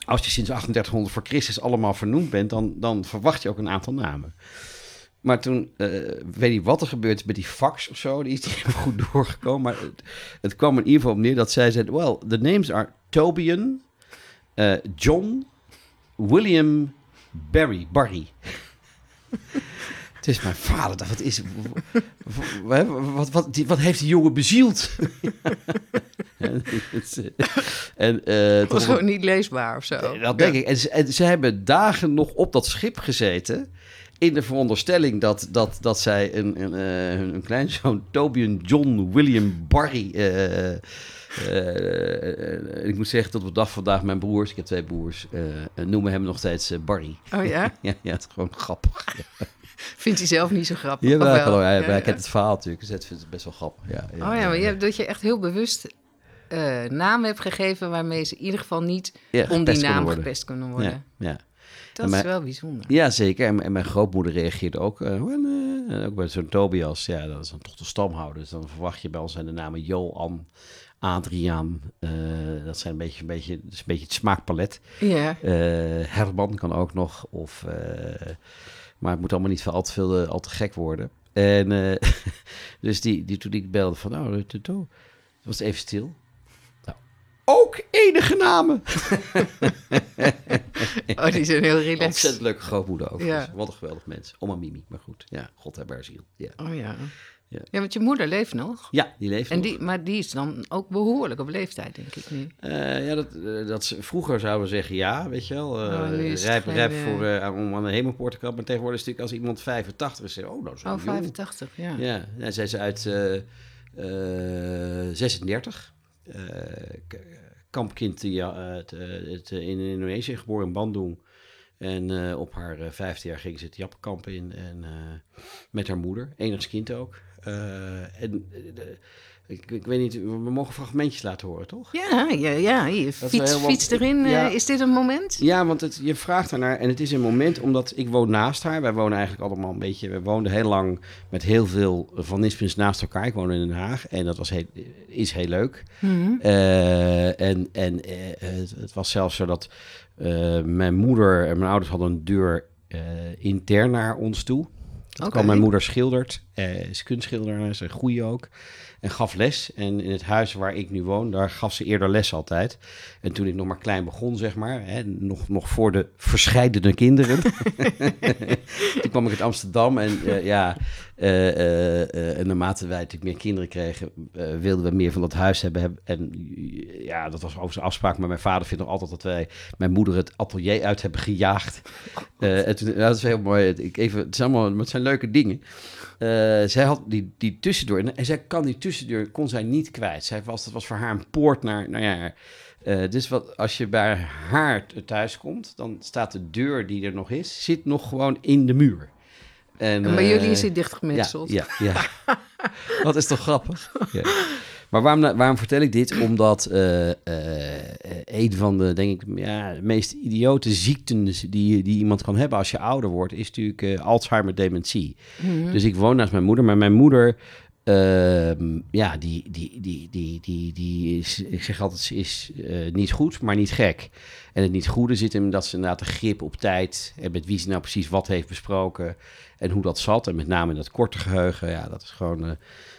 Speaker 2: als je sinds 3800 voor Christus allemaal vernoemd bent, dan, dan verwacht je ook een aantal namen. Maar toen, eh, weet niet wat er gebeurd is met die fax of zo, die is niet goed doorgekomen. Maar het, het kwam in ieder geval op neer dat zij zei, well, the names are Tobian, eh, John, William, Barry, Barry. Het is mijn vader. Wat, is, wat, wat, wat, die- wat heeft die jongen bezield? en en eh,
Speaker 1: Het was gewoon niet leesbaar of zo.
Speaker 2: dat denk ik. En ze, en ze hebben dagen nog op dat schip gezeten. In de veronderstelling dat, dat, dat zij een, een, eh, hun kleinzoon Tobian John William Barry. eh, ik moet zeggen, tot op de dag van vandaag, mijn broers, ik heb twee broers, eh, noemen hem nog steeds Barry.
Speaker 1: Oh ja?
Speaker 2: Ja, ja, het is gewoon grappig.
Speaker 1: Vindt hij zelf niet zo grappig?
Speaker 2: Ja, wel, hallo,
Speaker 1: Ja, ja.
Speaker 2: kent het verhaal natuurlijk, dus vindt het best wel grappig. Ja,
Speaker 1: Oh ja, maar je dat je echt heel bewust eh namen hebt gegeven waarmee ze in ieder geval niet
Speaker 2: Ja,
Speaker 1: om die naam gepest kunnen worden.
Speaker 2: Ja, ja.
Speaker 1: Dat is wel bijzonder.
Speaker 2: Ja, zeker. En, en mijn grootmoeder reageerde ook. en ook bij zo'n Tobias, ja, dat is dan toch de stamhouder. Dus dan verwacht je bij ons zijn de namen Johan, Adriaan. dat zijn een beetje, een beetje, een beetje het smaakpalet.
Speaker 1: Ja.
Speaker 2: Herman kan ook nog. Of, maar het moet allemaal niet al, te veel, eh, al te gek worden. En eh, dus die, die, toen ik belde van, nou, het was het even stil. Nou, ook enige namen.
Speaker 1: Oh, die zijn heel relaxed.
Speaker 2: Ontzettend leuke grootmoeder ook.
Speaker 1: Ja.
Speaker 2: Wat een geweldig mens. Oma Mimi, maar goed. Ja, God heb haar ziel. Ja,
Speaker 1: Oh ja.
Speaker 2: Ja.
Speaker 1: Ja, want je moeder leeft nog.
Speaker 2: ja die leeft
Speaker 1: En
Speaker 2: nog.
Speaker 1: die, maar die is dan ook behoorlijk op leeftijd, denk ik nu.
Speaker 2: Eh, ja, dat, eh, dat ze, vroeger zouden we zeggen ja, weet je wel.
Speaker 1: Oh, het
Speaker 2: rijp, voor, eh, om aan de hemelpoort te komen. Maar tegenwoordig is natuurlijk als iemand 85 is, oh, nou zo
Speaker 1: Oh,
Speaker 2: jong.
Speaker 1: 85, ja.
Speaker 2: Ja, is uit eh, eh, 36. Eh, k- kampkind ja, het, het, eh, in Indonesië, geboren in Bandung. En op haar vijfde jaar ging ze het Jappenkamp in. En met haar moeder, enigst kind ook. Eh, en eh, Ik, ik weet niet, we mogen fragmentjes laten horen, toch?
Speaker 1: Ja, ja, ja. Je fiets, fiets erin. eh,
Speaker 2: Ja.
Speaker 1: is dit een moment?
Speaker 2: Ja, want het, je vraagt ernaar en het is een moment omdat ik woon naast haar. Wij wonen eigenlijk allemaal een beetje, we woonden heel lang met heel veel van Nispens naast elkaar. Ik woon in Den Haag en dat was heel, is heel leuk.
Speaker 1: Mhm.
Speaker 2: En en het, het was zelfs zo dat mijn moeder en mijn ouders hadden een deur intern naar ons toe. Dat kwam mijn moeder schildert, eh, is kunstschilder, een goeie ook. En gaf les. En in het huis waar ik nu woon, daar gaf ze eerder les altijd. En toen ik nog maar klein begon, zeg maar, hè, nog, nog voor de verscheidene kinderen. toen kwam ik uit Amsterdam en eh, ja, en naarmate wij natuurlijk meer kinderen kregen, eh, wilden we meer van dat huis hebben. Heb- En eh, ja, dat was overigens een afspraak, maar mijn vader vindt nog altijd dat wij mijn moeder het atelier uit hebben gejaagd. Eh, en toen, ja, dat is heel mooi. Ik even, het, is allemaal, maar het zijn leuke dingen. Eh, zij had die, die tussendeur. En, en zij kan die tussendeur kon zij niet kwijt. Zij was, dat was voor haar een poort naar. Nou ja, eh, dus wat, als je bij haar thuis komt, dan staat de deur die er nog is, zit nog gewoon in de muur. En,
Speaker 1: Maar jullie
Speaker 2: eh,
Speaker 1: is het
Speaker 2: ja,
Speaker 1: dichtgemetseld.
Speaker 2: ja, ja. dat is toch grappig? Ja. Maar waarom, waarom vertel ik dit? Omdat eh, een van de, denk ik, ja, de meest idiote ziekten die, die iemand kan hebben als je ouder wordt, is natuurlijk eh, Alzheimer-dementie.
Speaker 1: Mhm.
Speaker 2: Dus ik woon naast mijn moeder, maar mijn moeder, ja, die, die, die, die, die, die is, ik zeg altijd, ze is eh, niet goed, maar niet gek. En het niet goede zit hem dat ze inderdaad de grip op tijd en met wie ze nou precies wat heeft besproken en hoe dat zat. En met name in dat korte geheugen, ja, dat is gewoon, eh,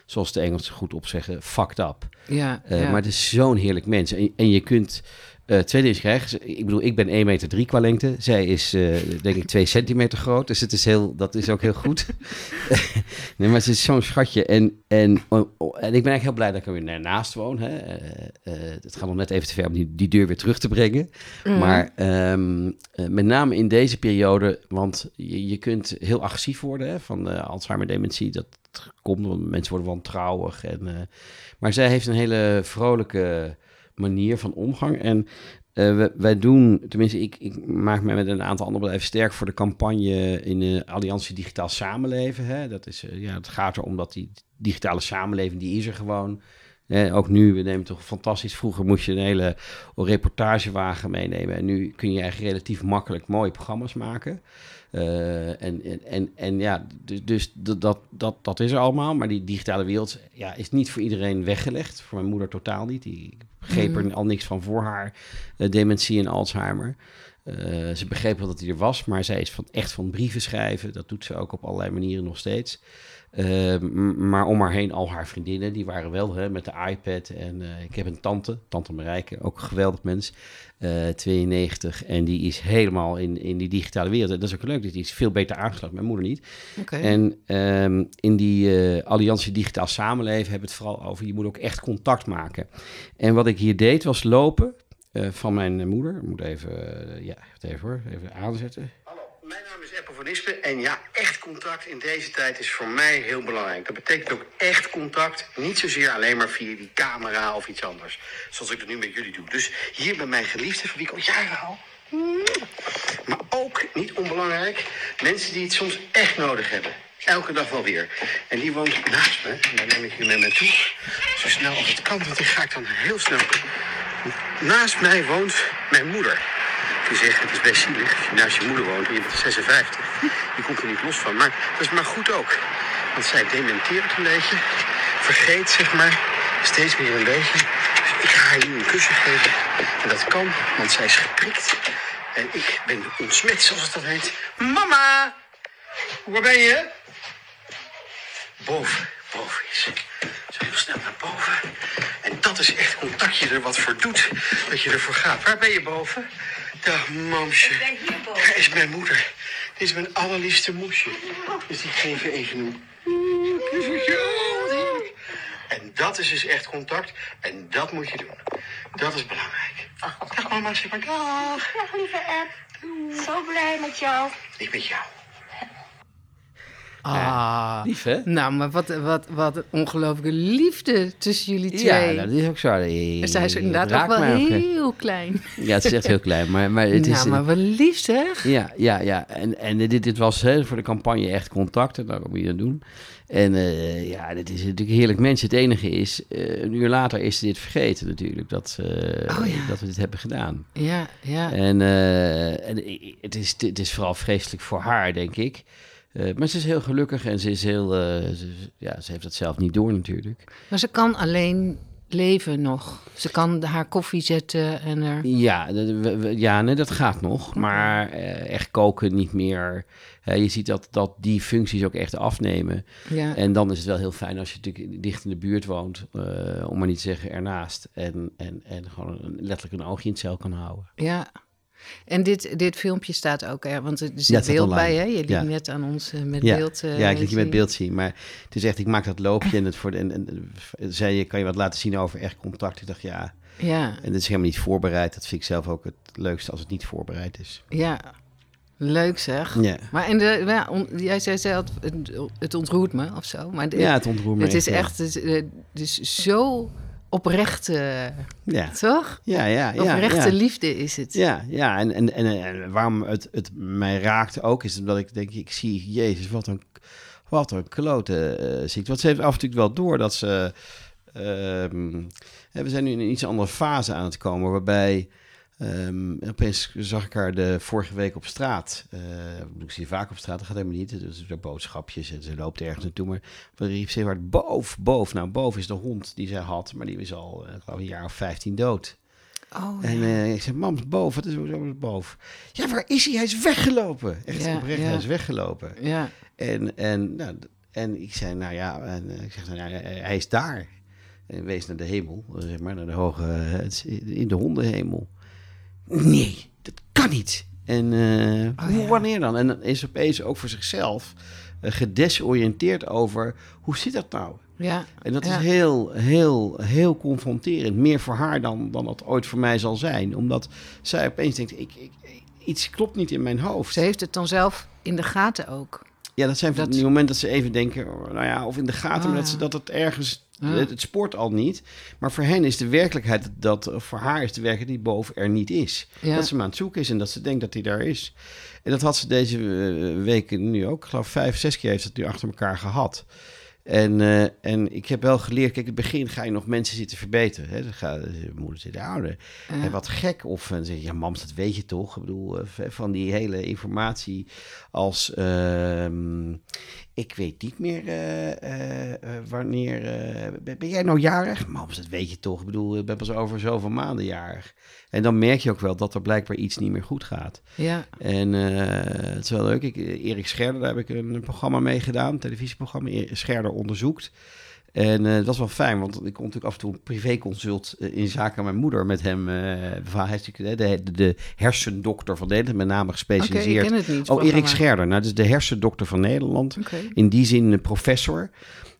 Speaker 2: zoals de Engelsen goed op zeggen, fucked up.
Speaker 1: Ja,
Speaker 2: Eh,
Speaker 1: ja.
Speaker 2: Maar het is zo'n heerlijk mens. En, en je kunt eh, twee dingen krijgen. Ze- Ik bedoel, ik ben 1 meter drie qua lengte. Zij is, eh, denk ik, 2 centimeter groot. Dus het is heel, dat is ook heel goed. nee, maar ze is zo'n schatje. En, en, oh, oh, en ik ben eigenlijk heel blij dat ik er weer naast woon. Hè. Eh, het gaat nog net even te ver om die, die deur weer terug te brengen.
Speaker 1: Mhm.
Speaker 2: Maar ehm, eh, met name in deze periode, want je, je kunt heel agressief worden hè, van de Alzheimer-dementie. Dat komt, want mensen worden wantrouwig. En, maar zij heeft een hele vrolijke manier van omgang. En eh, wij doen, tenminste, ik, ik maak me met een aantal andere bedrijven sterk voor de campagne in de Alliantie Digitaal Samenleven. Hè. Dat, is, eh, ja, het gaat erom dat die digitale samenleving, die is er gewoon. Hè, ook nu, we nemen toch fantastisch. Vroeger moest je een hele reportagewagen meenemen. En nu kun je eigenlijk relatief makkelijk mooie programma's maken. Eh, en, en, en, en ja, dus, dus dat, dat, dat, dat is er allemaal. Maar die digitale wereld ja, is niet voor iedereen weggelegd. Voor mijn moeder totaal niet. Die begreep er al niks van voor haar eh, dementie en Alzheimer. Eh, ze begreep wel dat hij er was, maar zij is van, echt van brieven schrijven. Dat doet ze ook op allerlei manieren nog steeds. Eh, maar om haar heen al haar vriendinnen, die waren wel hè, met de iPad. En eh, ik heb een tante, tante Marijke, ook een geweldig mens, eh 92. En die is helemaal in, in die digitale wereld. En dat is ook leuk, die is veel beter aangesloten, mijn moeder niet.
Speaker 1: Oké.
Speaker 2: En ehm, in die eh, Alliantie Digitaal Samenleven hebben we het vooral over, je moet ook echt contact maken. En wat ik hier deed was lopen eh, van mijn moeder. Ik moet even, eh, ja, even hoor, even aanzetten.
Speaker 3: Mijn naam is Eppo van Ispen en ja, echt contact in deze tijd is voor mij heel belangrijk. Dat betekent ook echt contact, niet zozeer alleen maar via die camera of iets anders. Zoals ik dat nu met jullie doe. Dus hier bij mijn geliefde, van wie al jaren hou. Maar ook, niet onbelangrijk, mensen die het soms echt nodig hebben. Elke dag wel weer. En die woont naast me. En daar neem ik jullie mee naartoe. Zo snel als het kan, want die ga ik dan heel snel. Naast mij woont mijn moeder. Die zegt, het is best zielig als je naast je moeder woont en je bent 56. Je komt er niet los van. Maar dat is maar goed ook. Want zij dementeert een beetje. Vergeet, zeg maar, steeds meer een beetje. Dus ik ga haar nu een kussen geven. En dat kan, want zij is geprikt. En ik ben ontsmet, zoals het dat heet. Mama! Waar ben je? Boven, boven is. Zo heel snel naar boven. En dat is echt contact je er wat voor doet. Dat je ervoor gaat. Waar ben je boven? Dag, mamsje.
Speaker 4: Ik ben hierboven.
Speaker 3: Daar is mijn moeder. Dit is mijn allerliefste moesje. Dus die geven even een... En dat is dus echt contact. En dat moet je doen. Dat is belangrijk. Dag mama, zeg maar dag.
Speaker 4: Dag lieve app. Zo blij met jou.
Speaker 3: Ik met jou.
Speaker 1: Ah.
Speaker 2: Lief, hè?
Speaker 1: Nou, maar wat, wat, wat een ongelooflijke liefde tussen jullie twee.
Speaker 2: Ja, nou, dat is ook zo.
Speaker 1: en zij is
Speaker 2: Dat
Speaker 1: inderdaad ook wel
Speaker 2: ook,
Speaker 1: heel klein.
Speaker 2: Ja, het is echt heel klein, maar, maar het is...
Speaker 1: nou, maar wat lief zeg.
Speaker 2: Ja, ja, ja. En, en dit, dit was hè, voor de campagne echt contact. En dat moet je dan doen. En eh, ja, dit is natuurlijk heerlijk mens. Het enige is, eh, een uur later is ze dit vergeten natuurlijk. Dat, eh,
Speaker 1: Oh ja.
Speaker 2: dat we dit hebben gedaan.
Speaker 1: Ja, ja.
Speaker 2: En, eh, en het, is, het is vooral vreselijk voor haar, denk ik. Eh, maar ze is heel gelukkig en ze is heel... eh, ze, ja, ze heeft dat zelf niet door natuurlijk.
Speaker 1: Maar ze kan alleen leven nog. Ze kan haar koffie zetten en er...
Speaker 2: Ja, dat- we- we- ja nee, dat gaat nog. Maar eh, echt koken niet meer. Je ziet dat, dat die functies ook echt afnemen.
Speaker 1: Ja,
Speaker 2: En dan is het wel heel fijn als je natuurlijk dicht in de buurt woont, om maar niet te zeggen ernaast. En, en, en gewoon een- letterlijk een oogje in het cel kan houden.
Speaker 1: ja. En dit, dit filmpje staat ook er, want er zit beeld
Speaker 2: online.
Speaker 1: bij, hè? Je liet
Speaker 2: Ja.
Speaker 1: net aan ons eh, met
Speaker 2: Ja,
Speaker 1: beeld eh,
Speaker 2: ja, ik liet je met beeld zien. Maar het is echt, ik maak dat loopje en het voor de, en, zei je, kan je wat laten zien over echt contact? Ik dacht ja,
Speaker 1: Ja,
Speaker 2: en het is helemaal niet voorbereid. Dat vind ik zelf ook het leukste als het niet voorbereid is.
Speaker 1: ja. Leuk zeg.
Speaker 2: Ja,
Speaker 1: Maar en de, ja, on- jij zei zelf, het, het ontroert me of zo. Maar de-
Speaker 2: ja het ontroert me
Speaker 1: het is echt het, is, eh, het is zo oprecht, eh,
Speaker 2: Ja,
Speaker 1: toch?
Speaker 2: ja, ja. ja,
Speaker 1: Oprechte
Speaker 2: ja.
Speaker 1: liefde is het.
Speaker 2: Ja, ja en, en, en, en waarom het, het mij raakte ook, is omdat ik denk, ik zie, jezus, wat een, wat een klote eh, ziekte. Want ze heeft af en toe wel door dat ze, hè, we zijn nu in een iets andere fase aan het komen, waarbij ehm, opeens zag ik haar de vorige week op straat. Eh, ik zie vaak op straat, dat gaat helemaal niet. Dus er boodschapjes en ze loopt ergens naartoe. Maar we riep ze heel hard, boven, boven. Nou, boven is de hond die zij had, maar die is al, ik geloof, een jaar of 15 dood.
Speaker 1: Oh,
Speaker 2: En
Speaker 1: ja.
Speaker 2: eh, ik zeg, mam, boven. Wat is zo boven? Ja, waar is hij? Hij is weggelopen. Echt
Speaker 1: Ja,
Speaker 2: oprecht,
Speaker 1: ja.
Speaker 2: hij is weggelopen.
Speaker 1: ja.
Speaker 2: En, en, nou, en ik zei, nou ja, en, ik zeg, nou, hij is daar. En wees naar de hemel, zeg maar, naar de hoge, het in de hondenhemel. Nee, dat kan niet. En eh,
Speaker 1: Oh,
Speaker 2: hoe,
Speaker 1: ja.
Speaker 2: wanneer dan? En dan is opeens ook voor zichzelf eh, gedesoriënteerd over, hoe zit dat nou?
Speaker 1: ja.
Speaker 2: En dat
Speaker 1: Ja.
Speaker 2: is heel, heel, heel confronterend. Meer voor haar dan, dan dat ooit voor mij zal zijn. Omdat zij opeens denkt, ik, ik, iets klopt niet in mijn hoofd.
Speaker 1: Ze heeft het dan zelf in de gaten ook.
Speaker 2: Ja, dat zijn van
Speaker 1: Dat-
Speaker 2: die momenten dat ze even denken, oh, nou ja, of in de gaten, maar dat, ze, dat het ergens,
Speaker 1: Ja.
Speaker 2: het, het spoort al niet. Maar voor hen is de werkelijkheid dat, voor haar is de werkelijkheid die boven er niet is.
Speaker 1: Ja.
Speaker 2: Dat ze hem aan het zoeken is en dat ze denkt dat hij daar is. En dat had ze deze eh, weken nu ook. Ik geloof vijf, zes keer heeft ze het nu achter elkaar gehad. En, eh, en ik heb wel geleerd, kijk, in het begin ga je nog mensen zitten verbeteren. Hè? Dan gaat je moeder zitten ouder.
Speaker 1: Ja.
Speaker 2: En wat gek. Of dan zeg je, ja, mams, dat weet je toch? Ik bedoel, eh, van die hele informatie als... ehm, ik weet niet meer eh, eh, eh, wanneer... ben, jij nou jarig? Mams, dat weet je toch? Ik bedoel, ik ben pas over zoveel maanden jarig. En dan merk je ook wel dat er blijkbaar iets niet meer goed gaat.
Speaker 1: Ja,
Speaker 2: En het is wel leuk. Ik, Erik Scherder, daar heb ik een, programma mee gedaan. Een televisieprogramma. Scherder onderzoekt. En eh dat was wel fijn, want ik kon natuurlijk af en toe een privéconsult eh, in zaken mijn moeder met hem. eh hij is de, de, de hersendokter van Nederland, met name
Speaker 1: oké, ik
Speaker 2: gespecialiseerd.
Speaker 1: ken het niet.
Speaker 2: oh, Erik. Scherder, nou, dat is de hersendokter van Nederland. In die zin een professor.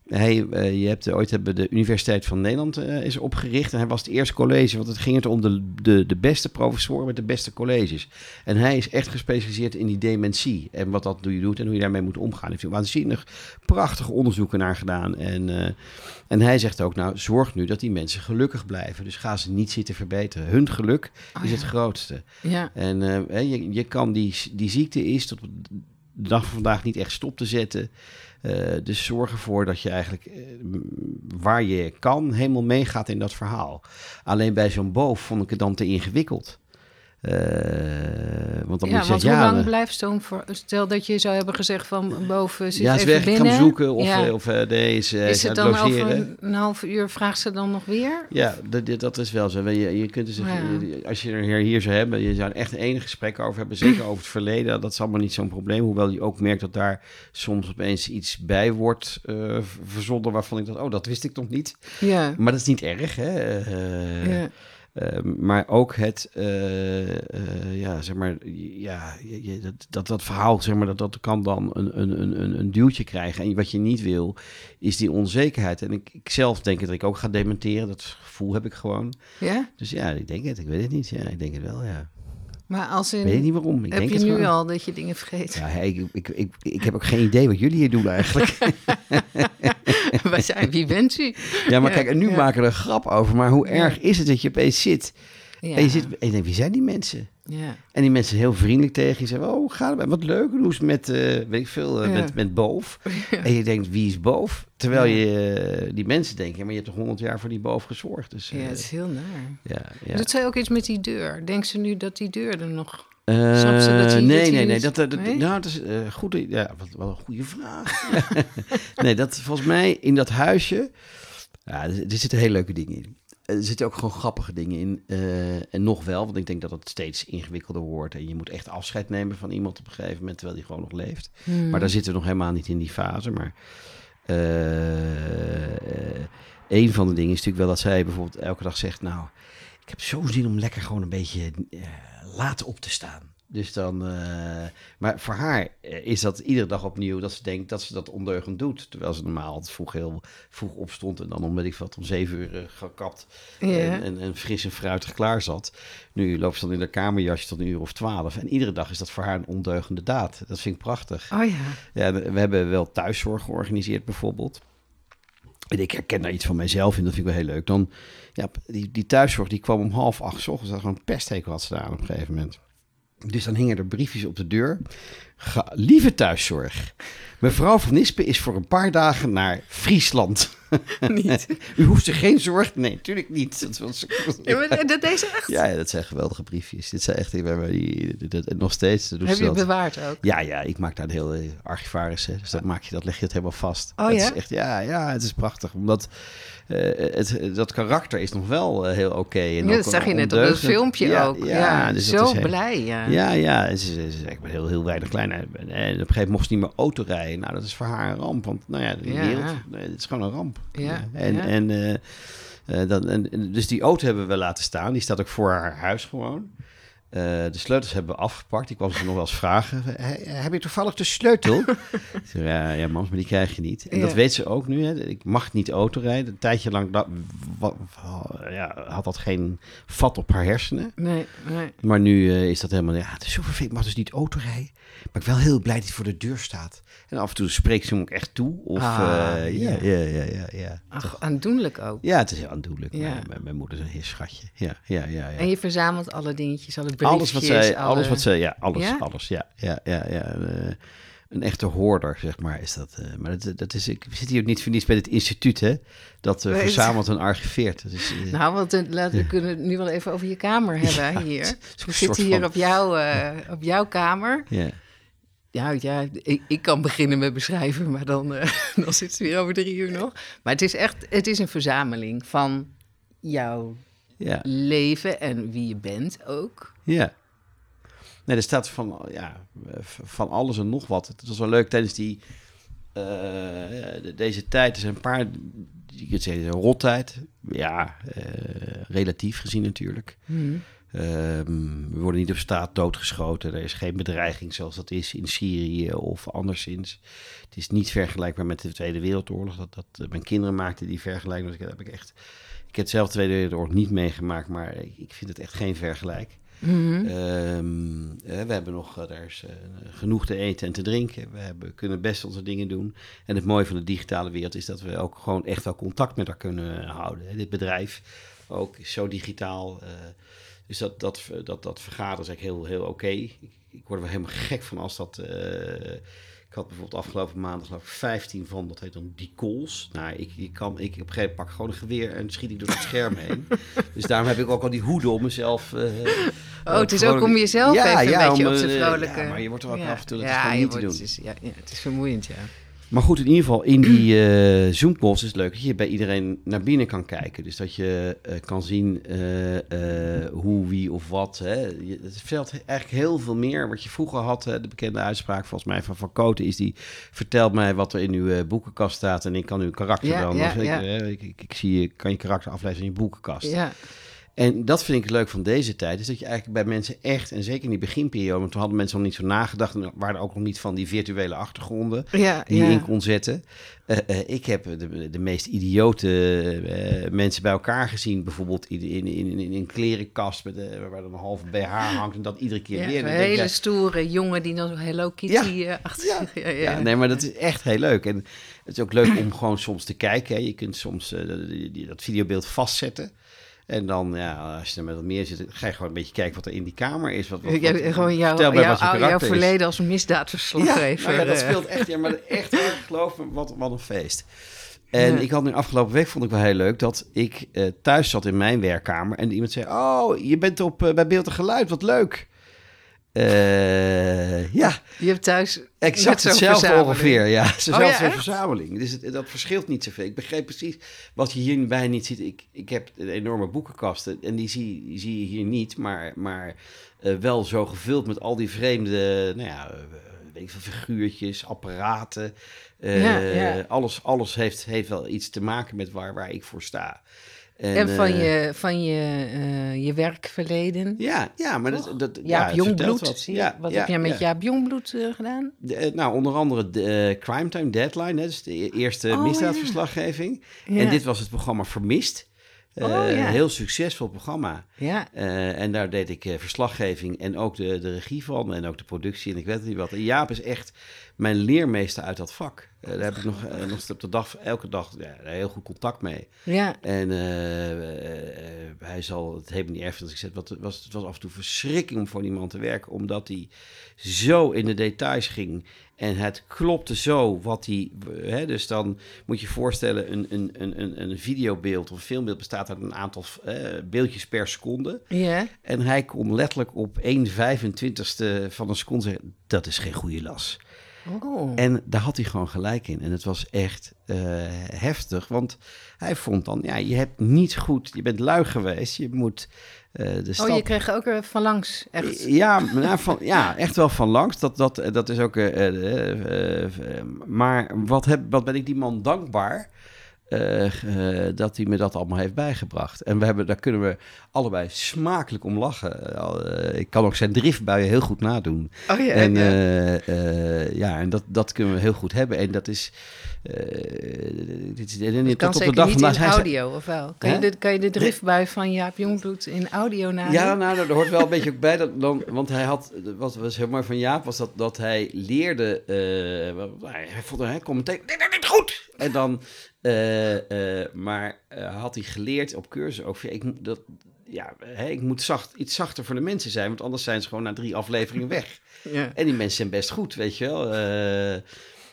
Speaker 2: Hij, eh, je hebt, ooit hebben de Universiteit van Nederland eh, is opgericht. En hij was het eerste college, want het ging het om de, de, de beste professoren met de beste colleges. En hij is echt gespecialiseerd in die dementie. En wat dat je doet en hoe je daarmee moet omgaan. Hij heeft waanzinnig prachtige onderzoeken naar gedaan. En, eh, en hij zegt ook, nou, zorg nu dat die mensen gelukkig blijven. Dus ga ze niet zitten verbeteren. Hun geluk
Speaker 1: Oh,
Speaker 2: is
Speaker 1: ja.
Speaker 2: het grootste.
Speaker 1: Ja,
Speaker 2: En je, je kan die, die ziekte is tot de dag van vandaag niet echt stop te zetten. Eh, dus zorg ervoor dat je eigenlijk eh, waar je kan helemaal meegaat in dat verhaal. Alleen bij zo'n boof vond ik het dan te ingewikkeld. Eh, want dan
Speaker 1: ja
Speaker 2: moet je
Speaker 1: want hoe lang blijft zo'n... Stel dat je zou hebben gezegd van boven zit
Speaker 2: ja,
Speaker 1: even
Speaker 2: weg,
Speaker 1: binnen.
Speaker 2: hem zoeken of,
Speaker 1: Ja.
Speaker 2: eh, of eh, deze
Speaker 1: is
Speaker 2: is
Speaker 1: het dan
Speaker 2: logeren.
Speaker 1: over een, een half uur vraagt ze dan nog weer?
Speaker 2: Ja, dat, dat is wel zo. Je, je kunt dus,
Speaker 1: Ja.
Speaker 2: als je er hier, zou hebben, je zou er echt een enig gesprek over hebben, zeker over het verleden. Dat is allemaal niet zo'n probleem. Hoewel je ook merkt dat daar soms opeens iets bij wordt verzonnen waarvan ik dacht, oh, dat wist ik nog niet.
Speaker 1: Ja.
Speaker 2: Maar dat is niet erg, hè?
Speaker 1: Ja.
Speaker 2: Eh, maar ook het, eh, eh, ja, zeg maar, ja, je, dat, dat, dat verhaal, zeg maar, dat, dat kan dan een, een, een, een- een duwtje krijgen. En wat je niet wil, is die onzekerheid. En ik, ik zelf denk dat ik ook ga dementeren. Dat gevoel heb ik gewoon.
Speaker 1: Ja?
Speaker 2: Dus ja, ik denk het. Ik weet het niet. Ja, ik denk het wel, ja.
Speaker 1: Maar als in,
Speaker 2: Weet niet waarom. Ik
Speaker 1: heb
Speaker 2: denk
Speaker 1: je
Speaker 2: het
Speaker 1: nu
Speaker 2: gewoon.
Speaker 1: al dat je dingen vergeet?
Speaker 2: Ja, hey, ik, ik, ik, ik heb ook geen idee wat jullie hier doen eigenlijk.
Speaker 1: Wij zijn, wie bent u?
Speaker 2: ja, maar kijk, en nu
Speaker 1: ja.
Speaker 2: maken we er een grap over. Maar hoe erg is het dat je opeens zit?
Speaker 1: Ja.
Speaker 2: En je zit en je denkt, wie zijn die mensen?
Speaker 1: Ja.
Speaker 2: En die mensen zijn heel vriendelijk tegen je. Zeggen, oh, gaat het? Wat leuk. Hoe is met, eh, weet ik veel, eh,
Speaker 1: Ja.
Speaker 2: met, met Boof? En je denkt, wie is Boof? Terwijl je, eh, die mensen denken, maar je hebt toch honderd jaar voor die Boof gezorgd. Dus,
Speaker 1: ja, het is heel naar.
Speaker 2: ja, ja.
Speaker 1: Doet zij ook iets met die deur? Denkt ze nu dat die deur er nog... Snap ze dat hij-
Speaker 2: nee,
Speaker 1: dat
Speaker 2: nee, nee. Dat, dat,
Speaker 1: Nee?
Speaker 2: Nou, dat is eh goed. Ja, wat, wat een goede vraag. nee, dat volgens mij in dat huisje. Ja, er, er zitten hele leuke dingen in. Er zitten ook gewoon grappige dingen in. eh, en nog wel, want ik denk dat het steeds ingewikkelder wordt. En je moet echt afscheid nemen van iemand op een gegeven moment, terwijl die gewoon nog leeft.
Speaker 1: Hmm.
Speaker 2: Maar daar zitten we nog helemaal niet in die fase. Maar eh, een van de dingen is natuurlijk wel dat zij bijvoorbeeld elke dag zegt... nou, ik heb zo zin om lekker gewoon een beetje laat op te staan. Dus dan, eh, maar voor haar eh, is dat iedere dag opnieuw dat ze denkt dat ze dat ondeugend doet. Terwijl ze normaal altijd vroeg heel vroeg opstond en dan om, weet ik wat, om zeven uur eh, gekapt en, en, en fris en fruitig klaar zat. Nu loopt ze dan in haar kamerjasje tot een uur of twaalf. En iedere dag is dat voor haar een ondeugende daad. Dat vind ik prachtig.
Speaker 1: Oh ja.
Speaker 2: Ja, we hebben wel thuiszorg georganiseerd bijvoorbeeld. En ik herken daar iets van mijzelf in, dat vind ik wel heel leuk. Dan, ja, die, die thuiszorg die kwam om half acht 's ochtends. Dat gewoon een pesthekel had staan op een gegeven moment. Dus dan hingen er briefjes op de deur. Ga, lieve thuiszorg, mevrouw van Nispen is voor een paar dagen naar Friesland.
Speaker 1: Niet.
Speaker 2: U hoeft zich geen zorg... Nee, natuurlijk niet. Dat was...
Speaker 1: Ja, maar dat deze echt?
Speaker 2: Ja, dat zijn geweldige briefjes. Dit zijn echt... Die, dat- nog steeds doen
Speaker 1: Heb je
Speaker 2: dat.
Speaker 1: bewaard ook?
Speaker 2: Ja, ja, ik maak daar een heel eh, archivaris. Hè, dus dat, maak je, dat leg je het helemaal vast.
Speaker 1: Oh,
Speaker 2: Het
Speaker 1: ja?
Speaker 2: Is echt, ja, ja, het is prachtig. Omdat het, dat karakter is nog wel eh, heel oké.
Speaker 1: Ja,
Speaker 2: ook
Speaker 1: dat zag je net op dat filmpje
Speaker 2: ja,
Speaker 1: ook.
Speaker 2: Ja,
Speaker 1: Ja,
Speaker 2: dus
Speaker 1: zo
Speaker 2: heel-
Speaker 1: blij. Ja.
Speaker 2: Ja, ja. Ze, ze, ze, ik ben heel, heel weinig klein. En op een gegeven moment mocht ze niet meer auto rijden. Nou, dat is voor haar een ramp. Want nou ja, de wereld, het is gewoon een ramp.
Speaker 1: Ja,
Speaker 2: En, en, eh, eh, dan, en dus die auto hebben we laten staan. Die staat ook voor haar huis gewoon. Eh, de sleutels hebben we afgepakt. Ik kwam ze nog wel eens vragen. "He- Heb je toevallig de sleutel? Zei, ja, ja, mams, maar die krijg je niet. En
Speaker 1: Ja.
Speaker 2: dat weet ze ook nu. Hè. Ik mag niet auto rijden. Een tijdje lang ja, had dat geen vat op haar hersenen.
Speaker 1: Nee, nee.
Speaker 2: Maar nu eh, is dat helemaal... Ja, het is zo vervelend. Ik mag dus niet auto rijden. Maar ik ben wel heel blij dat hij voor de deur staat. En af en toe spreekt ze hem ook echt toe. Of,
Speaker 1: Ah,
Speaker 2: eh, ja, ja, ja, ja, ja.
Speaker 1: Ach, aandoenlijk ook.
Speaker 2: Ja, het is heel aandoenlijk.
Speaker 1: Ja.
Speaker 2: Mijn, mijn, mijn moeder is een heel schatje. Ja, ja, ja. ja.
Speaker 1: En je verzamelt alle dingetjes, alle briefjes.
Speaker 2: alles wat zij,
Speaker 1: alle-
Speaker 2: alles wat zij, ja, alles,
Speaker 1: Ja?
Speaker 2: alles, ja, ja, ja, ja. eh, een echte hoorder, zeg maar, is dat. eh, maar dat, dat is, ik zit hier ook niet voor niets bij het instituut, hè? Dat verzamelt en archiveert. Dat is,
Speaker 1: Nou, want laten we kunnen het nu wel even over je kamer hebben
Speaker 2: Ja,
Speaker 1: hier. We zitten hier
Speaker 2: van-
Speaker 1: op, jouw, op jouw kamer.
Speaker 2: ja.
Speaker 1: Ja, ja ik, ik kan beginnen met beschrijven, maar dan, eh, dan zitten we hier over drie uur nog. Maar het is echt, het is een verzameling van jouw
Speaker 2: ja,
Speaker 1: leven en wie je bent ook.
Speaker 2: ja. Nee, er staat van, ja, van alles en nog wat. Het was wel leuk tijdens die, eh, de- deze tijd. Er zijn een paar, je kunt zeggen, een rottijd. Ja, eh, relatief gezien natuurlijk. Ehm, we worden niet op straat doodgeschoten. Er is geen bedreiging zoals dat is in Syrië of anderszins. Het is niet vergelijkbaar met de Tweede Wereldoorlog. Dat, dat, eh, mijn kinderen maakten die vergelijking. Dus ik heb ik echt. Ik heb zelf de Tweede Wereldoorlog niet meegemaakt, maar ik, ik vind het echt geen vergelijk.
Speaker 1: Mhm.
Speaker 2: Ehm, eh, we hebben nog eh, daar is, genoeg te eten en te drinken. We hebben, kunnen best onze dingen doen. En het mooie van de digitale wereld is dat we ook gewoon echt wel contact met elkaar kunnen houden. Dit bedrijf ook is zo digitaal. Dus dat, dat, dat, dat vergaderen is eigenlijk heel, heel oké. Ik, ik word er wel helemaal gek van als dat... eh, ik had bijvoorbeeld afgelopen maandag geloof ik 15 van, dat heet dan die calls. Nou, ik, ik kan, ik op een gegeven moment pak gewoon een geweer en schiet ik door het scherm heen. Dus daarom heb ik ook al die hoede om mezelf. eh,
Speaker 1: Oh, het is ook om jezelf even een beetje
Speaker 2: om,
Speaker 1: op zijn
Speaker 2: eh,
Speaker 1: vrolijke...
Speaker 2: Ja, maar je wordt er ook
Speaker 1: Ja.
Speaker 2: af en toe, dat
Speaker 1: ja,
Speaker 2: is niet te doen.
Speaker 1: Het is, ja, ja, het is vermoeiend, ja.
Speaker 2: Maar goed, in ieder geval in die eh Zoom-calls is het leuk dat je bij iedereen naar binnen kan kijken. Dus dat je eh, kan zien eh, hoe, wie of wat. Hè. Je, het vertelt eigenlijk heel veel meer wat je vroeger had. Hè. De bekende uitspraak volgens mij van Van Koten is die... vertelt mij wat er in uw boekenkast staat en ik kan uw karakter
Speaker 1: Ja,
Speaker 2: dan...
Speaker 1: ja,
Speaker 2: ik,
Speaker 1: ja.
Speaker 2: ik, ik, ik zie je, kan je karakter aflezen in je boekenkast.
Speaker 1: Ja,
Speaker 2: En dat vind ik leuk van deze tijd, is dat je eigenlijk bij mensen echt, en zeker in die beginperiode, want toen hadden mensen nog niet zo nagedacht en waren ook nog niet van die virtuele achtergronden
Speaker 1: Ja,
Speaker 2: die je
Speaker 1: ja.
Speaker 2: in kon zetten. Eh, eh, ik heb de, de meest idiote eh, mensen bij elkaar gezien, bijvoorbeeld in, in, in, in een klerenkast met, waar dan een halve BH hangt en dat iedere keer
Speaker 1: Ja,
Speaker 2: weer.
Speaker 1: een
Speaker 2: denk
Speaker 1: hele stoere jongen die dan zo Hello Kitty achter
Speaker 2: ja,
Speaker 1: zich... Ja,
Speaker 2: nee, maar dat is echt heel leuk. En het is ook leuk om gewoon soms te kijken. Hè. Je kunt soms die- dat videobeeld vastzetten. En dan, ja, als je er met wat meer zit, ga je gewoon een beetje kijken wat er in die kamer is. Wat, wat, wat-
Speaker 1: gewoon jouw,
Speaker 2: mij
Speaker 1: jouw,
Speaker 2: is.
Speaker 1: verleden als een
Speaker 2: Ja,
Speaker 1: misdaadverslaggever.
Speaker 2: nou ja, dat
Speaker 1: eh.
Speaker 2: speelt echt. Ja, maar echt, geloof me, wat, wat een feest. En
Speaker 1: Ja.
Speaker 2: ik had nu afgelopen week, vond ik wel heel leuk, dat ik eh, thuis zat in mijn werkkamer en iemand zei, oh, je bent op, eh, bij Beeld en Geluid, wat leuk. Eh, ja,
Speaker 1: Je hebt thuis
Speaker 2: exact hetzelfde ongeveer. Ja,
Speaker 1: Oh,
Speaker 2: dezelfde
Speaker 1: ja, echt?
Speaker 2: verzameling. Dus het, dat verschilt niet zoveel. Ik begreep precies wat je hierbij niet ziet. Ik, ik heb een enorme boekenkast en die zie, die zie je hier niet, maar, maar eh, wel zo gevuld met al die vreemde, nou ja, eh, weet ik veel, figuurtjes, apparaten.
Speaker 1: Ja, ja.
Speaker 2: Alles, alles heeft, heeft wel iets te maken met waar, waar ik voor sta.
Speaker 1: En van
Speaker 2: eh,
Speaker 1: je, van je, eh, je werkverleden.
Speaker 2: Ja, ja, maar dat, dat, ja,
Speaker 1: Jaap
Speaker 2: vertelt
Speaker 1: Jongbloed.
Speaker 2: wat.
Speaker 1: zie je?
Speaker 2: Ja,
Speaker 1: Wat
Speaker 2: ja,
Speaker 1: heb jij met
Speaker 2: ja.
Speaker 1: Jaap Jongbloed eh, gedaan?
Speaker 2: De, nou, onder andere de, Crime Time Deadline, hè, dus de e- eerste
Speaker 1: Oh,
Speaker 2: misdaadverslaggeving.
Speaker 1: Ja.
Speaker 2: En dit was het programma Vermist. Eh,
Speaker 1: Oh, ja.
Speaker 2: Een heel succesvol programma.
Speaker 1: Ja,
Speaker 2: Eh, en daar deed ik eh, verslaggeving en ook de, de regie van en ook de productie en ik weet niet wat. En Jaap is echt mijn leermeester uit dat vak. Eh, daar heb ik nog, eh, nog op de dag, elke dag ja, heel goed contact mee.
Speaker 1: ja.
Speaker 2: En eh, eh, eh, hij zal het helemaal niet erg als ik zeg, wat, het was, het was af en toe verschrikking om voor die man te werken, omdat hij zo in de details ging. En het klopte zo wat hij. Hè, dus dan moet je je voorstellen: een, een, een, een- een videobeeld of een filmbeeld bestaat uit een aantal beeldjes per seconde.
Speaker 1: ja.
Speaker 2: En hij kon letterlijk op 1 25ste van een seconde zeggen: dat is geen goede las.
Speaker 1: Oh.
Speaker 2: En daar had hij gewoon gelijk in. En het was echt eh, heftig. Want hij vond dan, ja, je hebt niet goed, je bent lui geweest. Je moet de stap...
Speaker 1: oh, je kreeg ook er van langs, echt.
Speaker 2: Ja, maar nou, van, ja, echt wel van langs. Dat, dat, dat is ook. eh, eh, eh, eh, maar wat, heb, wat ben ik die man dankbaar. Eh, eh, dat hij me dat allemaal heeft bijgebracht. En we hebben, daar kunnen we allebei smakelijk om lachen. Eh, ik kan ook zijn driftbuien heel goed nadoen.
Speaker 1: Oh ja,
Speaker 2: en
Speaker 1: ja.
Speaker 2: ja, en dat, dat kunnen we heel goed hebben. En dat is. dit is en
Speaker 1: Dat kan
Speaker 2: tot op de dag
Speaker 1: niet
Speaker 2: vandaag.
Speaker 1: in audio, of wel? Kan je, de, kan je de driftbui van Jaap Jongbloed in audio nadoen?
Speaker 2: Ja, nou, daar hoort wel een beetje ook bij. Dat, dan, want hij had, wat was heel mooi van Jaap, was dat, dat hij leerde. hij vond hij kon meteen. Dit is niet goed! En dan. Eh, eh, maar eh, had hij geleerd op cursus ook. ja, Ik, moet dat, ja, hè, ik moet zacht, iets zachter voor de mensen zijn, want anders zijn ze gewoon na drie afleveringen weg.
Speaker 1: Ja.
Speaker 2: En die mensen zijn best goed, weet je wel.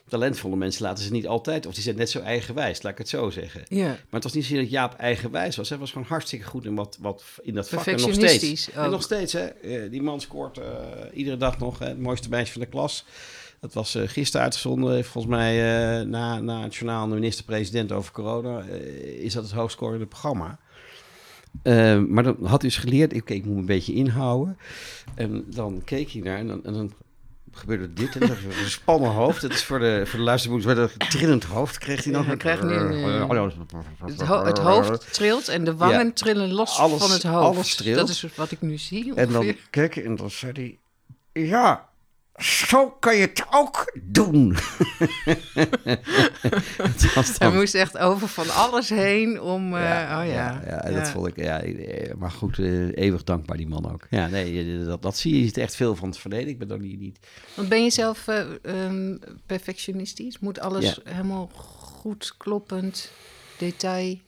Speaker 2: Talentvolle mensen laten ze niet altijd, of die zijn net zo eigenwijs, laat ik het zo zeggen.
Speaker 1: ja.
Speaker 2: Maar het was niet zo dat Jaap eigenwijs was. Hij was gewoon hartstikke goed in, wat, wat, in dat vak. En nog steeds. En nog steeds, hè. Die man scoort iedere dag nog hè, het mooiste meisje van de klas. Dat was eh, gisteren uitgezonden. Volgens mij eh, na, na het journaal de minister-president over corona... eh, is dat het hoogscorende programma. Eh, maar dan had hij dus geleerd... Ik, ik moet me een beetje inhouden. En dan keek hij naar en dan... En dan gebeurde dit en dan een gespannen hoofd. Dat is voor de, voor de luisterboekers werd een trillend hoofd kreeg hij dan.
Speaker 1: Ja, krijgt nu
Speaker 2: Oh,
Speaker 1: Het, ho- het hoofd trilt en de wangen
Speaker 2: Ja.
Speaker 1: trillen los
Speaker 2: Alles-
Speaker 1: van het hoofd.
Speaker 2: alles trilt.
Speaker 1: Dat is wat ik nu zie
Speaker 2: En dan keek hij en dan zei hij... Ja, zo kan je het ook doen. Het
Speaker 1: Hij moest echt over van alles heen om... eh, oh ja.
Speaker 2: ja, en dat
Speaker 1: Ja.
Speaker 2: vond ik... Ja, eh, maar goed, eh, eeuwig dankbaar die man ook. Ja, nee, dat, dat zie je. Je ziet echt veel van het verleden. Ik ben dan niet... niet
Speaker 1: Want ben je zelf eh, ehm, perfectionistisch? Moet alles
Speaker 2: Ja.
Speaker 1: helemaal goed, kloppend, detail...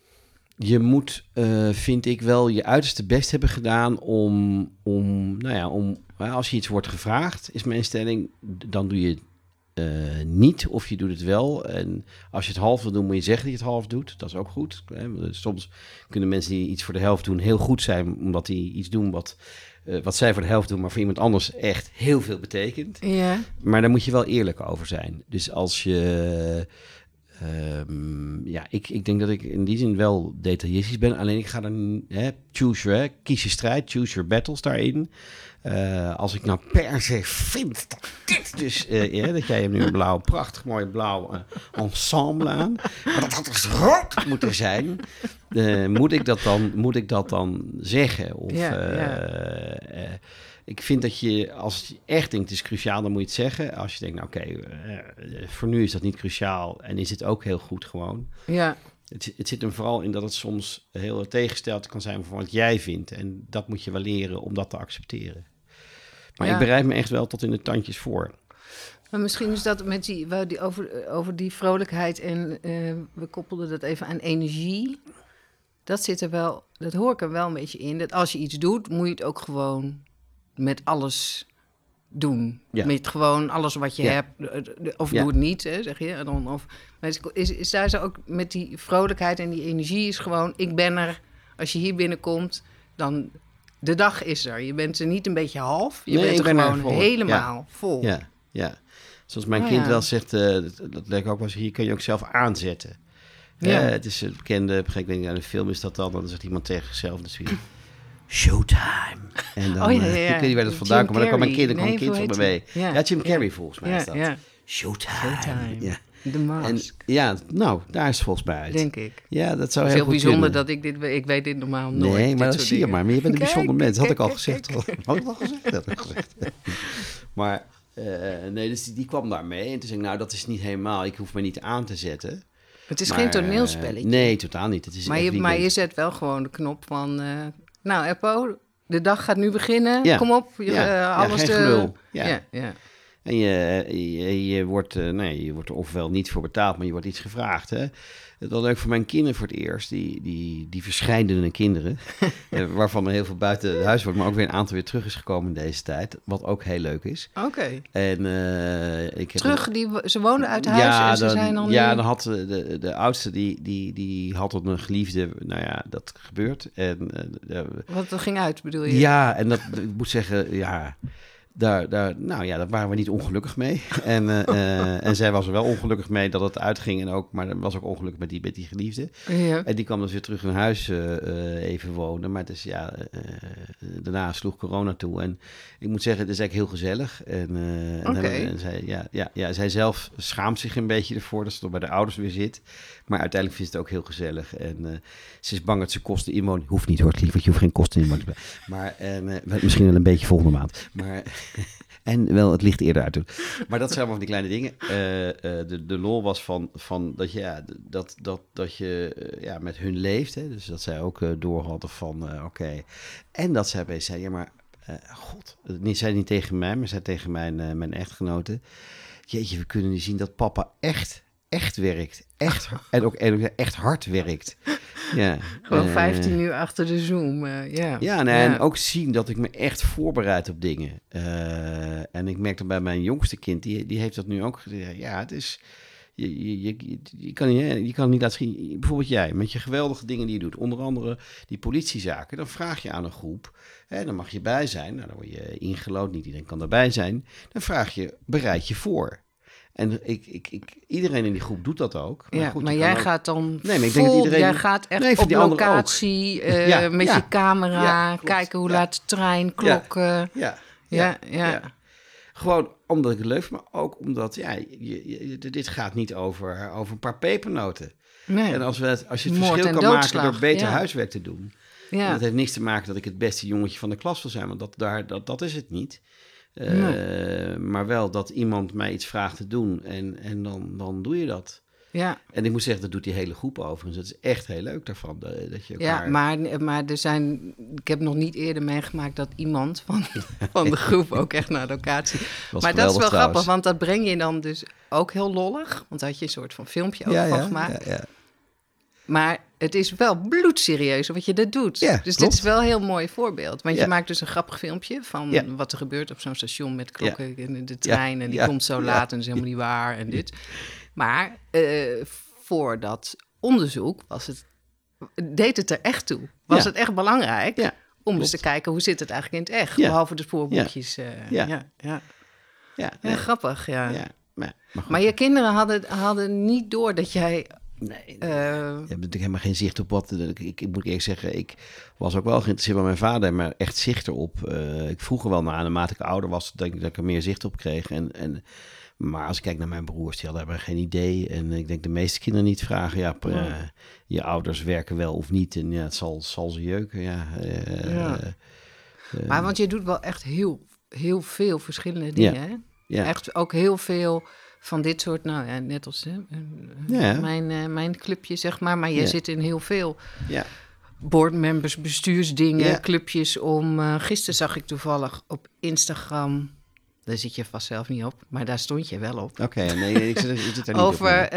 Speaker 2: Je moet, eh, vind ik wel, je uiterste best hebben gedaan om, om nou ja, om, eh, als je iets wordt gevraagd, is mijn stelling, dan doe je het eh, niet of je doet het wel. En als je het half wil doen, moet je zeggen dat je het half doet. Dat is ook goed. Hè? Want Soms kunnen mensen die iets voor de helft doen heel goed zijn, omdat die iets doen wat, eh, wat zij voor de helft doen, maar voor iemand anders echt heel veel betekent.
Speaker 1: Ja.
Speaker 2: Maar daar moet je wel eerlijk over zijn. Dus als je ehm, ja, ik, ik denk dat ik in die zin wel detailistisch ben. Alleen ik ga dan, hè, choose, hè, kies je strijd, choose your battles daarin. Eh, als ik nou per se vind dat dit dus, eh, dat jij hem nu een blauw, prachtig mooi blauw eh, ensemble aan, maar dat had dus rood moeten zijn, moet, ik dat dan, moet ik dat dan zeggen? Of,
Speaker 1: Ja, ja.
Speaker 2: Eh, eh, ik vind dat je, als je echt denkt het is cruciaal, dan moet je het zeggen. Als je denkt, nou oké, eh, voor nu is dat niet cruciaal en is het ook heel goed gewoon.
Speaker 1: Ja,
Speaker 2: Het, het zit hem vooral in dat het soms heel tegengesteld kan zijn van wat jij vindt. En dat moet je wel leren om dat te accepteren. Maar
Speaker 1: Ja.
Speaker 2: ik bereid me echt wel tot in de tandjes voor.
Speaker 1: maar misschien is dat met die, waar die over, over die vrolijkheid en eh, we koppelden dat even aan energie. Dat zit er wel, dat hoor ik er wel een beetje in. Dat als je iets doet, moet je het ook gewoon met alles doen.
Speaker 2: Ja.
Speaker 1: Met gewoon alles wat je
Speaker 2: Ja.
Speaker 1: hebt. eh, eh, Of
Speaker 2: Ja.
Speaker 1: doe het niet, hè, zeg je. Dan, of, is, is, daar zo ook met die vrolijkheid en die energie is gewoon... Ik ben er, als je hier binnenkomt, dan... De dag is er. Je bent er niet een beetje half. Je
Speaker 2: Nee,
Speaker 1: bent
Speaker 2: ik
Speaker 1: er
Speaker 2: ben
Speaker 1: gewoon
Speaker 2: vol.
Speaker 1: helemaal vol.
Speaker 2: Ja, ja. Zoals mijn
Speaker 1: Oh,
Speaker 2: kind wel zegt, eh, dat, ik ook wel eens, hier kun je ook zelf aanzetten.
Speaker 1: Ja.
Speaker 2: Het is het bekende, op een gegeven moment in een film is dat dan, dan zegt iemand tegen zichzelf natuurlijk, showtime. En dan,
Speaker 1: Oh, ja, ja,
Speaker 2: eh,
Speaker 1: ja.
Speaker 2: ik weet niet waar dat vandaan komt, maar dan kwam mijn kind, dan kwam
Speaker 1: Carrey.
Speaker 2: een kind
Speaker 1: Nee,
Speaker 2: van
Speaker 1: hoe
Speaker 2: me mee. Ja,
Speaker 1: Ja.
Speaker 2: Jim
Speaker 1: Ja.
Speaker 2: Carrey volgens mij
Speaker 1: Ja,
Speaker 2: is dat.
Speaker 1: ja.
Speaker 2: Showtime.
Speaker 1: Showtime.
Speaker 2: Ja.
Speaker 1: De mask,
Speaker 2: En ja, nou, daar is het volgens mij uit.
Speaker 1: denk ik.
Speaker 2: Ja, dat zou heel
Speaker 1: bijzonder
Speaker 2: kunnen.
Speaker 1: dat ik dit... Ik weet dit normaal nooit.
Speaker 2: Nee, maar dat zie je maar. Maar je bent een
Speaker 1: Kijk,
Speaker 2: bijzonder mens. Had ik al
Speaker 1: kijk,
Speaker 2: gezegd.
Speaker 1: kijk.
Speaker 2: Had ik al gezegd? Had ik gezegd. Maar eh, nee, dus die, die kwam daarmee. En toen zei ik, nou, dat is niet helemaal. Ik hoef me niet aan te zetten.
Speaker 1: Het is
Speaker 2: Maar,
Speaker 1: geen
Speaker 2: eh,
Speaker 1: toneelspelletje.
Speaker 2: nee, totaal niet. Het is
Speaker 1: maar, je, maar
Speaker 2: weekend.
Speaker 1: je zet wel gewoon de knop van... eh, nou, Eppo, de dag gaat nu beginnen.
Speaker 2: Ja.
Speaker 1: Kom op. Je,
Speaker 2: Ja.
Speaker 1: eh, alles
Speaker 2: gelul. Ja.
Speaker 1: Ja, ja.
Speaker 2: En je, je, je, wordt, eh, nee, je wordt er ofwel niet voor betaald, maar je wordt iets gevraagd. Hè? Dat was leuk voor mijn kinderen voor het eerst. Die, die, die verscheidene kinderen. eh, waarvan er heel veel buiten het huis wordt. Maar ook weer een aantal weer terug is gekomen in deze tijd. Wat ook heel leuk is.
Speaker 1: Oké.
Speaker 2: En eh, ik heb
Speaker 1: Terug, die, ze woonden uit huis en ze
Speaker 2: dan,
Speaker 1: zijn dan
Speaker 2: ja,
Speaker 1: nu...
Speaker 2: dan had de, de, de oudste, die, die, die had het een geliefde. Nou ja, dat gebeurt. En eh,
Speaker 1: Wat dat ging uit, bedoel je?
Speaker 2: ja, en dat, ik moet zeggen, ja, daar, daar, nou ja, daar waren we niet ongelukkig mee. En, eh, eh, en zij was er wel ongelukkig mee dat het uitging. En ook, maar was ook ongelukkig met die, met die geliefde.
Speaker 1: Ja.
Speaker 2: En die kwam dus weer terug in huis eh, even wonen. Maar dus, ja, eh, daarna sloeg corona toe. En ik moet zeggen, het is eigenlijk heel gezellig. En, en, zij, ja, ja, ja, zij zelf schaamt zich een beetje ervoor dat ze toch bij de ouders weer zit. Maar uiteindelijk vindt ze het ook heel gezellig. En ze is bang dat ze kosten inwoning... Hoeft niet hoor, lief, want je hoeft geen kosten inwoning. Maar en, misschien wel een beetje volgende maand. Maar... En wel het licht eerder uit. Maar dat zijn allemaal van die kleine dingen. Eh, eh, de, de lol was van, van dat, je, ja, dat, dat, dat je eh, ja, met hun leeft. Hè? Dus dat zij ook door hadden van oké. En dat zij bij zei, ja maar god. Niet, zij niet tegen mij, maar zij tegen mijn, mijn echtgenote. Jeetje, we kunnen nu zien dat papa echt, echt werkt. Echt. En ook, en ook echt hard werkt. Ja.
Speaker 1: Gewoon
Speaker 2: Eh,
Speaker 1: 15 uur achter de Zoom. eh, ja.
Speaker 2: ja, nee, en ook zien dat ik me echt voorbereid op dingen. Eh, en ik merk dat bij mijn jongste kind, die, die heeft dat nu ook gezegd. Ja, het is... Je, je, je, je kan niet, hè, je kan niet laten zien. Bijvoorbeeld jij, met je geweldige dingen die je doet. Onder andere die politiezaken. Dan vraag je aan een groep. Hè, dan mag je bij zijn. Nou, dan word je ingelood. Niet iedereen kan daarbij zijn. Dan vraag je, bereid je voor. En ik, ik, ik, iedereen in die groep doet dat ook.
Speaker 1: Ja,
Speaker 2: goed,
Speaker 1: maar
Speaker 2: je kan
Speaker 1: jij
Speaker 2: ook-
Speaker 1: gaat dan
Speaker 2: Nee, maar ik denk dat iedereen-
Speaker 1: Jij gaat echt
Speaker 2: Nee,
Speaker 1: op locatie eh,
Speaker 2: Ja,
Speaker 1: met
Speaker 2: ja.
Speaker 1: je camera,
Speaker 2: Ja,
Speaker 1: kijken hoe
Speaker 2: Ja.
Speaker 1: laat de trein, klokken.
Speaker 2: Ja,
Speaker 1: Ja,
Speaker 2: ja,
Speaker 1: ja.
Speaker 2: Gewoon omdat ik het leuk vind, maar ook omdat ja, je, je- dit gaat niet over, over een paar pepernoten.
Speaker 1: Nee.
Speaker 2: En als, we het, als je het
Speaker 1: Moord
Speaker 2: verschil kan maken door beter
Speaker 1: ja.
Speaker 2: huiswerk te doen. En
Speaker 1: ja.
Speaker 2: dat heeft niks te maken dat ik het beste jongetje van de klas wil zijn, want dat, daar, dat, dat is het niet. Eh, Maar wel dat iemand mij iets vraagt te doen en, en dan, dan doe je dat.
Speaker 1: ja.
Speaker 2: En ik moet zeggen, dat doet die hele groep overigens. Het is echt heel leuk daarvan. Dat, dat je
Speaker 1: Ja,
Speaker 2: elkaar...
Speaker 1: maar, maar er zijn, ik heb nog niet eerder meegemaakt dat iemand van, van de groep ook echt naar de locatie.
Speaker 2: Was
Speaker 1: maar dat is wel
Speaker 2: trouwens.
Speaker 1: grappig, want dat breng je dan dus ook heel lollig. Want daar had je een soort van filmpje van gemaakt.
Speaker 2: ja, ja.
Speaker 1: Maar het is wel bloedserieus wat je dat doet.
Speaker 2: Ja,
Speaker 1: dus dit is wel een heel mooi voorbeeld. Want
Speaker 2: Ja.
Speaker 1: je maakt dus een grappig filmpje van
Speaker 2: Ja.
Speaker 1: wat er gebeurt op zo'n station met klokken en de trein. En die komt zo laat en is helemaal niet waar en dit. Maar eh, voor dat onderzoek was het, deed het er echt toe. Was het echt belangrijk
Speaker 2: Ja,
Speaker 1: om eens te kijken hoe zit het eigenlijk in het echt. Behalve de spoorboekjes. eh, ja.
Speaker 2: Ja.
Speaker 1: Ja, grappig, ja.
Speaker 2: Maar. Maar
Speaker 1: je kinderen hadden, hadden niet door dat jij...
Speaker 2: nee,
Speaker 1: eh,
Speaker 2: Je hebt natuurlijk helemaal geen zicht op wat. Ik, ik, ik moet eerlijk zeggen, ik was ook wel geïnteresseerd bij mijn vader, maar echt zicht erop. Eh, ik vroeg er wel naar, naarmate ik ouder was, denk ik dat ik er meer zicht op kreeg. En, en, maar als ik kijk naar mijn broers, die hadden geen idee. En ik denk de meeste kinderen niet vragen, ja, eh, je ouders werken wel of niet. En ja, het zal, zal ze jeuken, ja. eh,
Speaker 1: Ja.
Speaker 2: eh,
Speaker 1: maar want je doet wel echt heel, heel veel verschillende dingen, hè?
Speaker 2: ja.
Speaker 1: Echt ook heel veel van dit soort, nou ja, net als hè, eh,
Speaker 2: Ja.
Speaker 1: mijn, eh, mijn clubje, zeg maar. Maar je
Speaker 2: Ja.
Speaker 1: zit in heel veel
Speaker 2: ja.
Speaker 1: boardmembers, bestuursdingen, clubjes om... eh, gisteren zag ik toevallig op Instagram... Daar zit je vast zelf niet op, maar daar stond je wel op.
Speaker 2: Oké, nee, nee, ik zit, ik zit er niet
Speaker 1: Over
Speaker 2: op.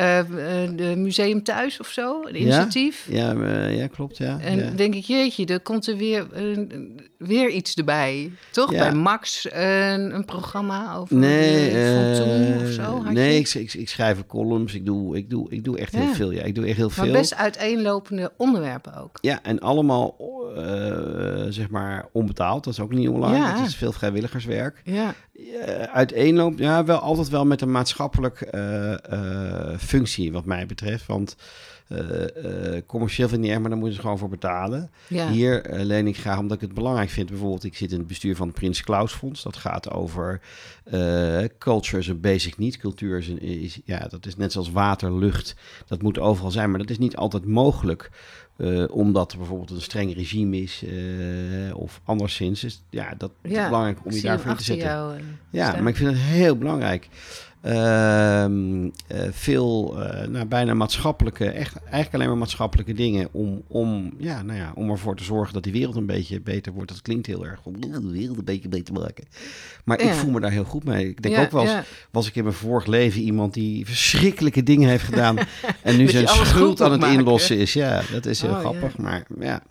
Speaker 1: de Museum Thuis of zo, een initiatief.
Speaker 2: Ja, ja, klopt, ja.
Speaker 1: En denk ik, jeetje, er komt er weer, weer iets erbij. Toch?
Speaker 2: Ja.
Speaker 1: Bij Max een, een programma over
Speaker 2: Nee, eh,
Speaker 1: of zo?
Speaker 2: Nee ik, ik, ik schrijf columns. Ik doe, ik doe, ik doe echt heel veel. Ja, ik doe echt heel
Speaker 1: Maar
Speaker 2: veel.
Speaker 1: best uiteenlopende onderwerpen ook.
Speaker 2: Ja, en allemaal eh, zeg maar onbetaald. Dat is ook niet online.
Speaker 1: Ja.
Speaker 2: Het is veel vrijwilligerswerk.
Speaker 1: Ja,
Speaker 2: Uh, uiteenloopt, ja, wel altijd wel met een maatschappelijk eh, eh, functie, wat mij betreft. Want eh, eh, commercieel vind ik niet erg, maar dan moeten ze gewoon voor betalen.
Speaker 1: ja.
Speaker 2: Hier eh, leen ik graag omdat ik het belangrijk vind. Bijvoorbeeld, ik zit in het bestuur van het Prins Klaus Fonds. Dat gaat over eh, culture is een basic need. Cultuur is, een, is, ja, dat is net zoals water, lucht. Dat moet overal zijn, maar dat is niet altijd mogelijk. eh, omdat er bijvoorbeeld een streng regime is eh, of anderszins. Dus ja, dat is
Speaker 1: Ja,
Speaker 2: belangrijk om je daarvoor in te zetten.
Speaker 1: eh,
Speaker 2: Ja, maar ik vind het heel belangrijk. Ehm, eh, veel, eh, nou, bijna maatschappelijke, echt, eigenlijk alleen maar maatschappelijke dingen om, om, ja, nou ja, om ervoor te zorgen dat die wereld een beetje beter wordt. Dat klinkt heel erg om de wereld een beetje beter maken. Maar ik voel me daar heel goed mee. Ik denk
Speaker 1: Ja,
Speaker 2: ook wel eens,
Speaker 1: ja.
Speaker 2: was ik in mijn vorig leven iemand die verschrikkelijke dingen heeft gedaan en nu zijn schuld aan het
Speaker 1: maken.
Speaker 2: inlossen is. Ja, dat is heel
Speaker 1: Oh,
Speaker 2: grappig, maar ja.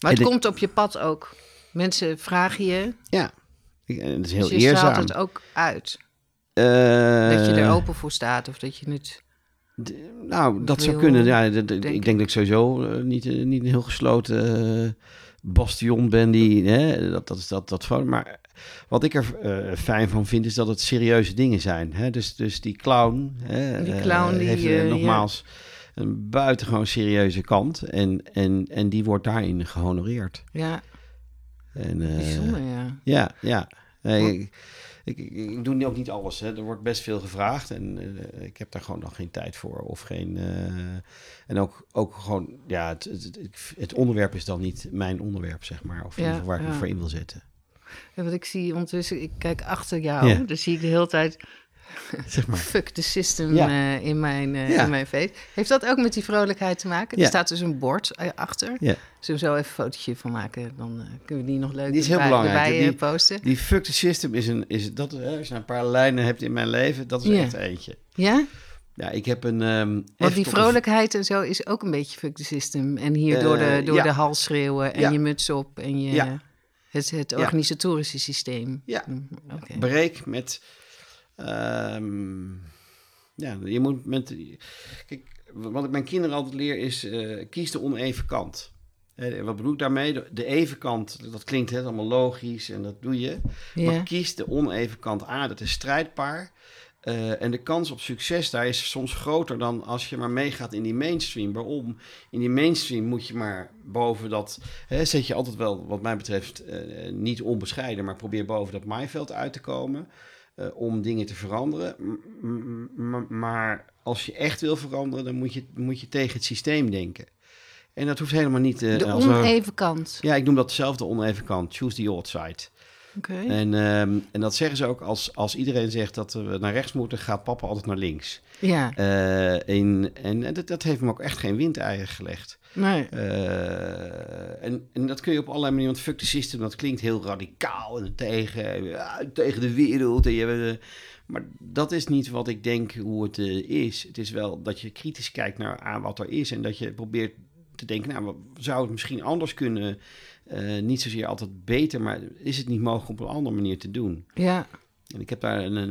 Speaker 1: Maar het
Speaker 2: En
Speaker 1: komt op je pad ook. Mensen vragen je,
Speaker 2: Ja, en het is heel
Speaker 1: dus je
Speaker 2: eerzaam.
Speaker 1: het ook uit.
Speaker 2: Eh,
Speaker 1: Dat je er open voor staat of dat je het...
Speaker 2: D- Nou, dat zou kunnen. Ja,
Speaker 1: denk
Speaker 2: ik denk dat ik sowieso eh, niet, eh, niet een heel gesloten eh, bastion ben. Die, hè, dat, dat is dat, dat van. Maar wat ik er eh, fijn van vind, is dat het serieuze dingen zijn. Hè? Dus, dus die clown, hè,
Speaker 1: Die
Speaker 2: eh,
Speaker 1: clown die,
Speaker 2: heeft
Speaker 1: eh,
Speaker 2: eh,
Speaker 1: ja.
Speaker 2: nogmaals een buitengewoon serieuze kant. En, en, en die wordt daarin gehonoreerd.
Speaker 1: Ja,
Speaker 2: En, eh,
Speaker 1: bijzonder, ja.
Speaker 2: ja, ja. Ik, ik, ik, ik doe ook niet alles. Hè. Er wordt best veel gevraagd en eh, ik heb daar gewoon nog geen tijd voor. Of geen, eh, en ook, ook gewoon, ja, het, het, het, onderwerp is dan niet mijn onderwerp, zeg maar. Of
Speaker 1: Ja,
Speaker 2: waar ik me
Speaker 1: ja.
Speaker 2: voor in wil zetten.
Speaker 1: En wat ik zie ondertussen, ik kijk achter jou,
Speaker 2: Ja.
Speaker 1: dan zie ik de hele tijd
Speaker 2: Zeg maar.
Speaker 1: fuck the system
Speaker 2: Ja.
Speaker 1: eh, in, mijn, eh,
Speaker 2: Ja.
Speaker 1: in mijn face. Heeft dat ook met die vrolijkheid te maken?
Speaker 2: Ja.
Speaker 1: Er staat dus een bord eh, achter. Zullen we zo even een fotootje van maken? Dan kunnen we die nog leuk
Speaker 2: Die is heel
Speaker 1: erbij,
Speaker 2: belangrijk.
Speaker 1: erbij,
Speaker 2: Die-
Speaker 1: posten.
Speaker 2: Die fuck the system is een, is dat, als je een paar lijnen hebt in mijn leven, dat is echt eentje.
Speaker 1: Ja?
Speaker 2: Ja, ik heb een... ehm
Speaker 1: Want die vrolijkheid en zo is ook een beetje fuck the system. En hier door, de, door de hals schreeuwen en je muts op en je,
Speaker 2: Ja.
Speaker 1: het, het organisatorische systeem.
Speaker 2: Ja.
Speaker 1: Mm, Oké.
Speaker 2: breek met. Ehm, ja, je moet met. Kijk, wat ik mijn kinderen altijd leer is: eh, kies de oneven kant. Wat bedoel ik daarmee? De, de even kant, dat klinkt hè, allemaal logisch en dat doe je.
Speaker 1: Ja.
Speaker 2: Maar kies de oneven kant aan. Dat is strijdbaar. Eh, en de kans op succes daar is soms groter dan als je maar meegaat in die mainstream. Waarom? In die mainstream moet je maar boven dat. Hè, zet je altijd wel, wat mij betreft, eh, niet onbescheiden, maar probeer boven dat maaiveld uit te komen. Eh, om dingen te veranderen. Maar als je echt wil veranderen, dan moet je, moet je tegen het systeem denken. En dat hoeft helemaal niet. eh,
Speaker 1: De oneven kant.
Speaker 2: ja, ik noem dat zelf de oneven kant. Choose the odd side. En, ehm, en dat zeggen ze ook als, als iedereen zegt dat we naar rechts moeten, gaat papa altijd naar links.
Speaker 1: Ja,
Speaker 2: Eh, in, en en dat, dat heeft hem ook echt geen windeieren gelegd.
Speaker 1: nee.
Speaker 2: Eh, en, en dat kun je op allerlei manieren, want fuck the system, dat klinkt heel radicaal en tegen, ja, tegen de wereld. En je, eh, maar dat is niet wat ik denk hoe het is. Het is wel dat je kritisch kijkt naar aan wat er is en dat je probeert te denken, nou, zou het misschien anders kunnen? Eh, niet zozeer altijd beter, maar is het niet mogelijk op een andere manier te doen?
Speaker 1: Ja,
Speaker 2: En ik heb daar een, een,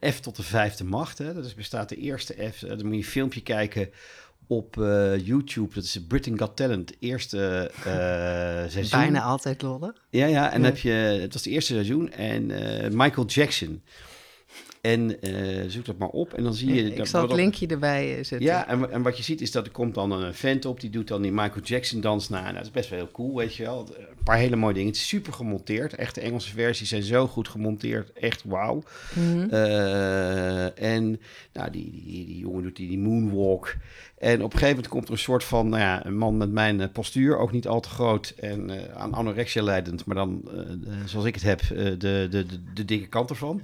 Speaker 2: een F tot de vijfde macht. Hè. Dat is, bestaat de eerste F. eh, Dan moet je een filmpje kijken op eh, YouTube. Dat is Britain Got Talent, eerste eh seizoen.
Speaker 1: bijna altijd lollig.
Speaker 2: Ja, ja. En
Speaker 1: Ja.
Speaker 2: heb je, het was het eerste seizoen. En Michael Jackson. En eh, zoek dat maar op en dan zie je...
Speaker 1: Ik
Speaker 2: dat-
Speaker 1: zal het linkje erbij eh, zetten.
Speaker 2: Ja, en, en wat je ziet is dat er komt dan een vent op, die doet dan die Michael Jackson dans na. Nou, dat is best wel heel cool, weet je wel. Een paar hele mooie dingen. Het is super gemonteerd. Echt, de Engelse versies zijn zo goed gemonteerd. Echt wauw.
Speaker 1: Mhm.
Speaker 2: Eh, en nou, die, die, die jongen doet die, die moonwalk. En op een gegeven moment komt er een soort van, nou ja, een man met mijn eh, postuur, ook niet al te groot en eh, aan anorexia leidend, maar dan, zoals ik het heb, de, de, de, de dikke kant ervan.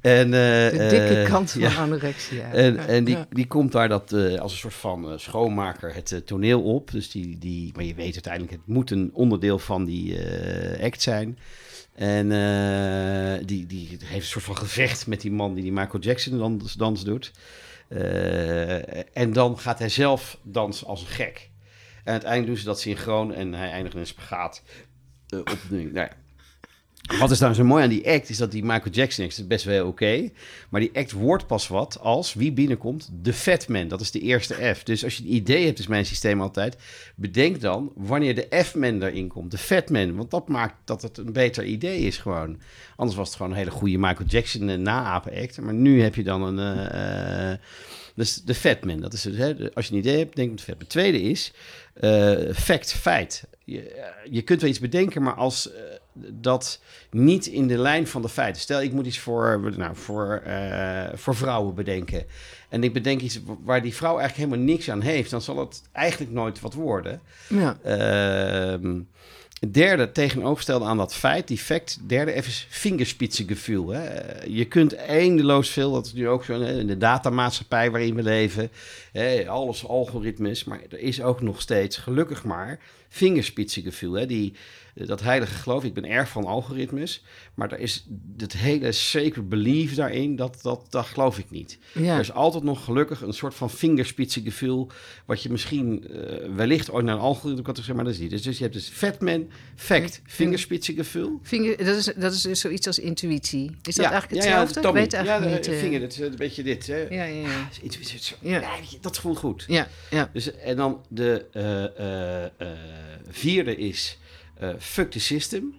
Speaker 2: En,
Speaker 1: De dikke kant van
Speaker 2: ja.
Speaker 1: anorexia.
Speaker 2: En,
Speaker 1: Ja,
Speaker 2: en die, die komt daar dat, als een soort van schoonmaker het toneel op. Dus die, die, maar je weet uiteindelijk, het moet een onderdeel van die eh, act zijn. En eh, die, die heeft een soort van gevecht met die man die die Michael Jackson dans, dans doet. Eh, en dan gaat hij zelf dansen als een gek. En uiteindelijk doen ze dat synchroon en hij eindigt in een spagaat. eh, op, nou ja. Wat is nou zo mooi aan die act, is dat die Michael Jackson act is best wel oké. maar die act wordt pas wat als wie binnenkomt, de Fat Man. Dat is de eerste F. Dus als je een idee hebt, is mijn systeem altijd. Bedenk dan wanneer de F-man erin komt, de Fat Man. Want dat maakt dat het een beter idee is gewoon. Anders was het gewoon een hele goede Michael Jackson uh, naapen act. Maar nu heb je dan een... eh, eh, dus de Fat Man, dat is het. Hè? Als je een idee hebt, denk aan de Fat Man. Tweede is eh, fact, feit. Je, je kunt wel iets bedenken, maar als eh, dat niet in de lijn van de feiten. Stel, ik moet iets voor, nou, voor, eh, voor vrouwen bedenken. En ik bedenk iets waar die vrouw eigenlijk helemaal niks aan heeft. Dan zal het eigenlijk nooit wat worden.
Speaker 1: Ja.
Speaker 2: Het derde tegenovergestelde aan dat feit, die fact, derde even vingerspitsengevoel. Hè. Je kunt eindeloos veel, dat is nu ook zo in de datamaatschappij waarin we leven, hè, alles algoritmes, maar er is ook nog steeds, gelukkig maar, vingerspitsengevoel. Hè. Die, dat heilige geloof, ik ben erg van algoritmes, maar er is het hele sacred belief daarin, dat, dat, dat geloof ik niet.
Speaker 1: Ja.
Speaker 2: Er is altijd nog gelukkig een soort van vingerspitsengevoel, wat je misschien uh, wellicht ooit naar een algoritme kan zeggen, maar dat is niet. Dus, dus je hebt dus Fatman, fact, vingerspitsengevoel.
Speaker 1: Vinger, dat, is, dat is dus zoiets als intuïtie. Is dat
Speaker 2: ja,
Speaker 1: eigenlijk
Speaker 2: ja,
Speaker 1: hetzelfde?
Speaker 2: Ja,
Speaker 1: ik weet
Speaker 2: ja,
Speaker 1: eigenlijk niet.
Speaker 2: vinger, dat is een beetje dit. Hè.
Speaker 1: Ja, ja, ja.
Speaker 2: Intuïtie,
Speaker 1: Ja.
Speaker 2: ja. dat voelt goed.
Speaker 1: Ja, ja.
Speaker 2: Dus, en dan de uh, uh, uh, vierde is uh, fuck the system.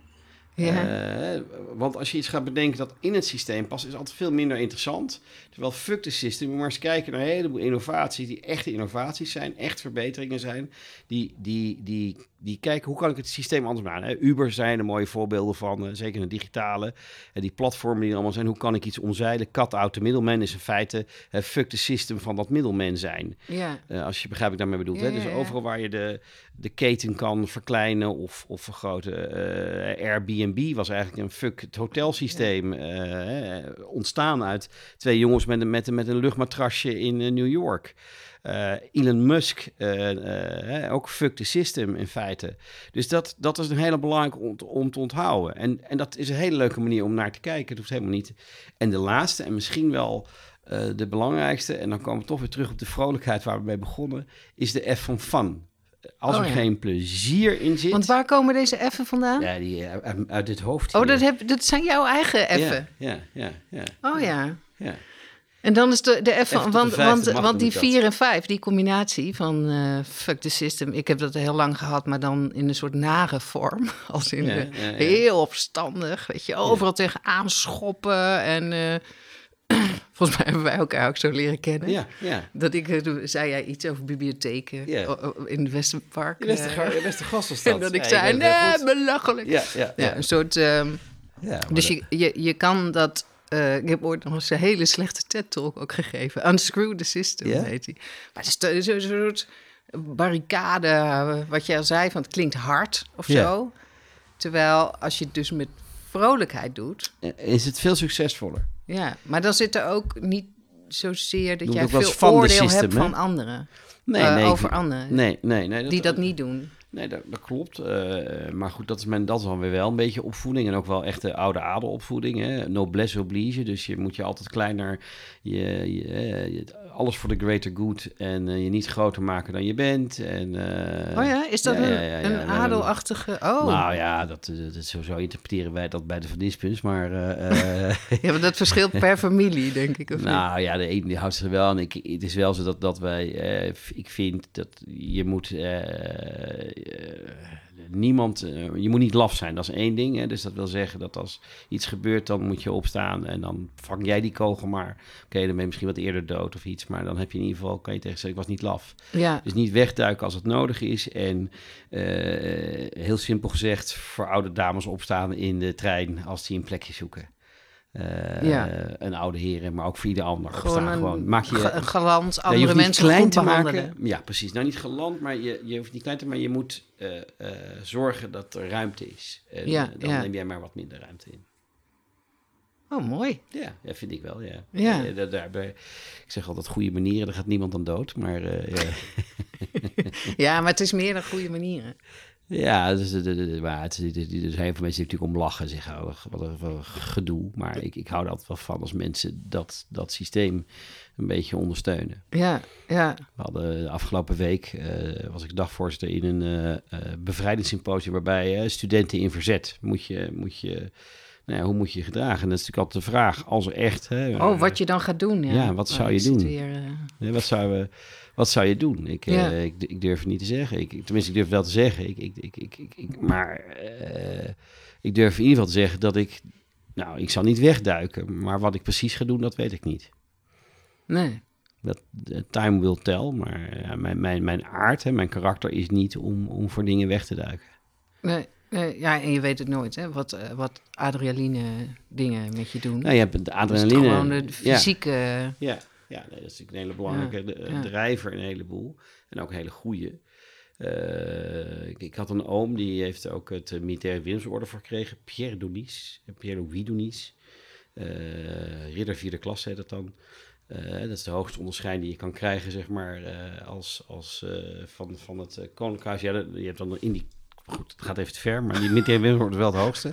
Speaker 1: Ja.
Speaker 2: Uh, want als je iets gaat bedenken dat in het systeem past, is altijd veel minder interessant. Terwijl fuck the system, maar eens kijken naar een heleboel innovaties die echte innovaties zijn, echt verbeteringen zijn. Die, die, die, die kijken hoe kan ik het systeem anders maken. Hè? Uber zijn er mooie voorbeelden van, uh, zeker in de digitale. En die platformen die er allemaal zijn, hoe kan ik iets omzeilen? Cut out de middelman is in feite uh, fuck the system van dat middelman zijn.
Speaker 1: Ja.
Speaker 2: Uh, als je begrijpt wat ik daarmee bedoel.
Speaker 1: Ja,
Speaker 2: hè? Dus overal waar je de, de keten kan verkleinen of, of vergroten. Uh, Airbnb was eigenlijk een fuck het hotelsysteem. Ja. ontstaan uit twee jongens met een, met, een, met een luchtmatrasje in New York. Uh, Elon Musk, ook fuck the system in feite. Dus dat, dat is een hele belangrijke om, om te onthouden. En, en dat is een hele leuke manier om naar te kijken. Het hoeft helemaal niet. En de laatste, en misschien wel de belangrijkste, en dan komen we toch weer terug op de vrolijkheid waar we mee begonnen, is de F van fun. Als
Speaker 1: Oh,
Speaker 2: er
Speaker 1: ja.
Speaker 2: geen plezier in zit.
Speaker 1: Want waar komen deze effen vandaan?
Speaker 2: Ja, die uit, uit dit hoofd.
Speaker 1: oh, dat, heb, dat zijn jouw eigen effen.
Speaker 2: Ja, ja, ja.
Speaker 1: Oh ja.
Speaker 2: ja.
Speaker 1: En dan is de, de F van,
Speaker 2: de
Speaker 1: want, want, want die 4 en 5, die combinatie van eh, fuck the system, ik heb dat heel lang gehad, maar dan in een soort nare vorm. Als in
Speaker 2: Ja,
Speaker 1: eh,
Speaker 2: ja, ja.
Speaker 1: heel opstandig, weet je, overal tegen aanschoppen. En eh, volgens mij hebben wij elkaar ook zo leren kennen.
Speaker 2: Ja, ja.
Speaker 1: Dat ik, eh, zei jij iets over bibliotheken
Speaker 2: Ja.
Speaker 1: in het Westenpark.
Speaker 2: Was dat.
Speaker 1: en dat ik zei, nee, belachelijk.
Speaker 2: Ja, ja,
Speaker 1: Ja, een soort...
Speaker 2: Ja, maar
Speaker 1: dus
Speaker 2: dat-
Speaker 1: je, je, je kan dat. eh, ik heb ooit nog eens een hele slechte TED-talk ook gegeven. Unscrew the System
Speaker 2: Ja?
Speaker 1: heet die. Maar het is zo'n soort barricade, eh, wat jij al zei, van het klinkt hard of zo. Terwijl als je het dus met vrolijkheid doet,
Speaker 2: Is het veel succesvoller?
Speaker 1: Ja. Maar dan zit er ook niet zozeer dat jij veel
Speaker 2: eens van de
Speaker 1: oordeel
Speaker 2: system,
Speaker 1: hebt van anderen.
Speaker 2: Nee,
Speaker 1: eh,
Speaker 2: nee.
Speaker 1: over anderen
Speaker 2: Nee, nee, nee.
Speaker 1: die dat niet doen.
Speaker 2: Nee, dat, dat klopt. Eh, maar goed, dat is, mijn, dat is dan weer wel een beetje opvoeding. En ook wel echt de oude adelopvoeding. Hè? Noblesse oblige. Dus je moet je altijd kleiner... Je, je, eh, je- alles voor de greater good. En eh, je niet groter maken dan je bent. En,
Speaker 1: oh ja, is dat
Speaker 2: ja,
Speaker 1: een,
Speaker 2: ja, ja, ja.
Speaker 1: een adelachtige... Oh,
Speaker 2: Nou ja, dat, dat, zo, zo interpreteren wij dat bij de Dispens. Maar
Speaker 1: ja, maar dat verschilt per familie, denk ik. Of niet?
Speaker 2: Nou ja, de een die houdt zich wel aan. Ik, het is wel zo dat, dat wij, ik vind dat je moet, niemand, eh, je moet niet laf zijn, dat is één ding. Hè? Dus dat wil zeggen dat als iets gebeurt, dan moet je opstaan en dan vang jij die kogel maar. Oké, dan ben je misschien wat eerder dood of iets, maar dan heb je in ieder geval, kan je tegen zeggen, ik was niet laf.
Speaker 1: Ja,
Speaker 2: Dus niet wegduiken als het nodig is. En eh, heel simpel gezegd, voor oude dames opstaan in de trein als die een plekje zoeken. Eh,
Speaker 1: Ja.
Speaker 2: Een oude heren, maar ook voor ieder ander.
Speaker 1: gewoon een,
Speaker 2: gewoon. Maak je,
Speaker 1: ga- galant andere mensen
Speaker 2: klein te
Speaker 1: behandelen.
Speaker 2: maken. Ja, precies. Nou, niet geland, maar je, je hoeft niet klein te maar je moet eh, eh, zorgen dat er ruimte is. En
Speaker 1: Ja,
Speaker 2: dan
Speaker 1: ja.
Speaker 2: neem jij maar wat minder ruimte in.
Speaker 1: Oh, mooi.
Speaker 2: Ja, ja vind ik wel, ja.
Speaker 1: Ja.
Speaker 2: Daar, daarbij, ik zeg altijd goede manieren, daar gaat niemand aan dood. Maar ja.
Speaker 1: Ja, maar het is meer dan goede manieren.
Speaker 2: Ja, dus, maar het, er zijn veel mensen die natuurlijk om lachen. Zeggen, oh, wat een, gedoe. Maar ik, ik hou er altijd wel van als mensen dat, dat systeem een beetje ondersteunen.
Speaker 1: Ja, ja.
Speaker 2: We hadden de afgelopen week, eh, was ik dagvoorzitter in een eh, eh, bevrijdingssymposium... waarbij eh, studenten in verzet moet je... Moet je nou ja, hoe moet je je gedragen? En dat is natuurlijk altijd de vraag. Als er echt... Hè,
Speaker 1: Oh, wat je dan gaat doen. Ja,
Speaker 2: Ja, wat
Speaker 1: Oh,
Speaker 2: zou je doen?
Speaker 1: Weer, eh,
Speaker 2: wat, zou, eh, wat zou je doen? Ik, eh, ik, ik durf het niet te zeggen. Ik, tenminste, ik durf wel te zeggen. Ik, ik, ik, ik, ik, maar eh, ik durf in ieder geval te zeggen dat ik... Nou, ik zal niet wegduiken. Maar wat ik precies ga doen, dat weet ik niet.
Speaker 1: nee.
Speaker 2: Dat, eh, time will tell. Maar ja, mijn, mijn, mijn aard, hè, mijn karakter is niet om, om voor dingen weg te duiken.
Speaker 1: Nee, ja, en je weet het nooit, hè, wat, eh, wat adrenaline dingen met je doen.
Speaker 2: Nou, je hebt de
Speaker 1: Dus
Speaker 2: adrenaline.
Speaker 1: gewoon de fysieke...
Speaker 2: Ja, ja nee, dat is natuurlijk een hele belangrijke
Speaker 1: ja.
Speaker 2: drijver, een heleboel. En ook een hele goede. ik, ik had een oom, die heeft ook het uh, militaire voor gekregen. Pierre Donis, Pierre Louis Donis. Eh, ridder vierde klas heet dat dan. Eh, dat is de hoogste onderscheiding die je kan krijgen, zeg maar, eh, als, als eh, van, van het Koninklijk Ja, je hebt dan in die... Goed, het gaat even te ver, maar die militaire is wel het hoogste.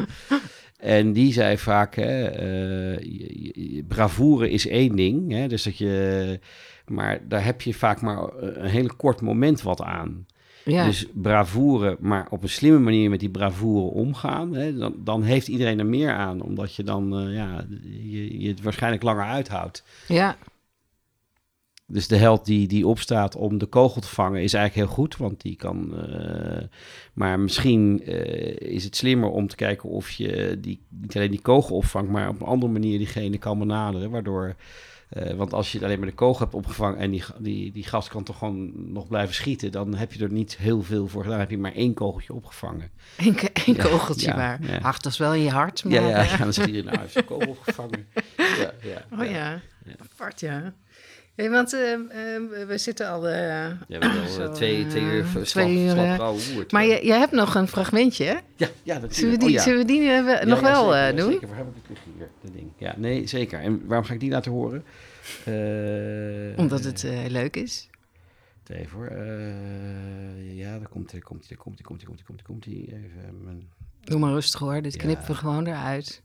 Speaker 2: En die zei vaak, hè, eh, bravoure is één ding. Hè, dus dat je, maar daar heb je vaak maar een hele kort moment wat aan.
Speaker 1: Ja,
Speaker 2: Dus bravoure, maar op een slimme manier met die bravoure omgaan. Hè, dan, dan heeft iedereen er meer aan. Omdat je dan eh, ja, je, je het waarschijnlijk langer uithoudt.
Speaker 1: ja,
Speaker 2: Dus de held die, die opstaat om de kogel te vangen is eigenlijk heel goed. Want die kan. eh, maar misschien eh, is het slimmer om te kijken of je die, niet alleen die kogel opvangt, maar op een andere manier diegene kan benaderen. Waardoor. eh, want als je alleen maar de kogel hebt opgevangen en die, die, die gast kan toch gewoon nog blijven schieten, dan heb je er niet heel veel voor gedaan. Dan heb je maar één kogeltje opgevangen.
Speaker 1: ke- één
Speaker 2: Ja,
Speaker 1: kogeltje
Speaker 2: ja,
Speaker 1: maar.
Speaker 2: ja.
Speaker 1: Ach, dat is wel in je hart. Maar,
Speaker 2: Ja, ja, dan zeg je, nou, heeft een kogel opgevangen. Ja, ja,
Speaker 1: Oh ja, apart ja. Hey, want eh, eh, we zitten al... eh,
Speaker 2: Ja, we hebben al
Speaker 1: Zo,
Speaker 2: eh, twee, twee uur
Speaker 1: eh, twee uur, eh,
Speaker 2: ouwe woerd.
Speaker 1: maar je, je hebt nog een fragmentje, hè?
Speaker 2: Ja, ja, dat
Speaker 1: Zullen we
Speaker 2: oh,
Speaker 1: die,
Speaker 2: ja.
Speaker 1: zullen we die we-
Speaker 2: Ja,
Speaker 1: nog
Speaker 2: ja,
Speaker 1: wel
Speaker 2: zeker,
Speaker 1: eh, doen?
Speaker 2: Zeker, waar heb ik het liggen hier, dat ding. Ja, nee, zeker. En waarom ga ik die laten horen? Eh,
Speaker 1: Omdat het eh, leuk is.
Speaker 2: Even hoor. Eh, ja, daar komt hij, komt hij, daar komt hij, komt hij, komt hij, komt hij, komt hij. Even mijn...
Speaker 1: Doe maar rustig hoor, dit
Speaker 2: Ja.
Speaker 1: knippen we gewoon eruit.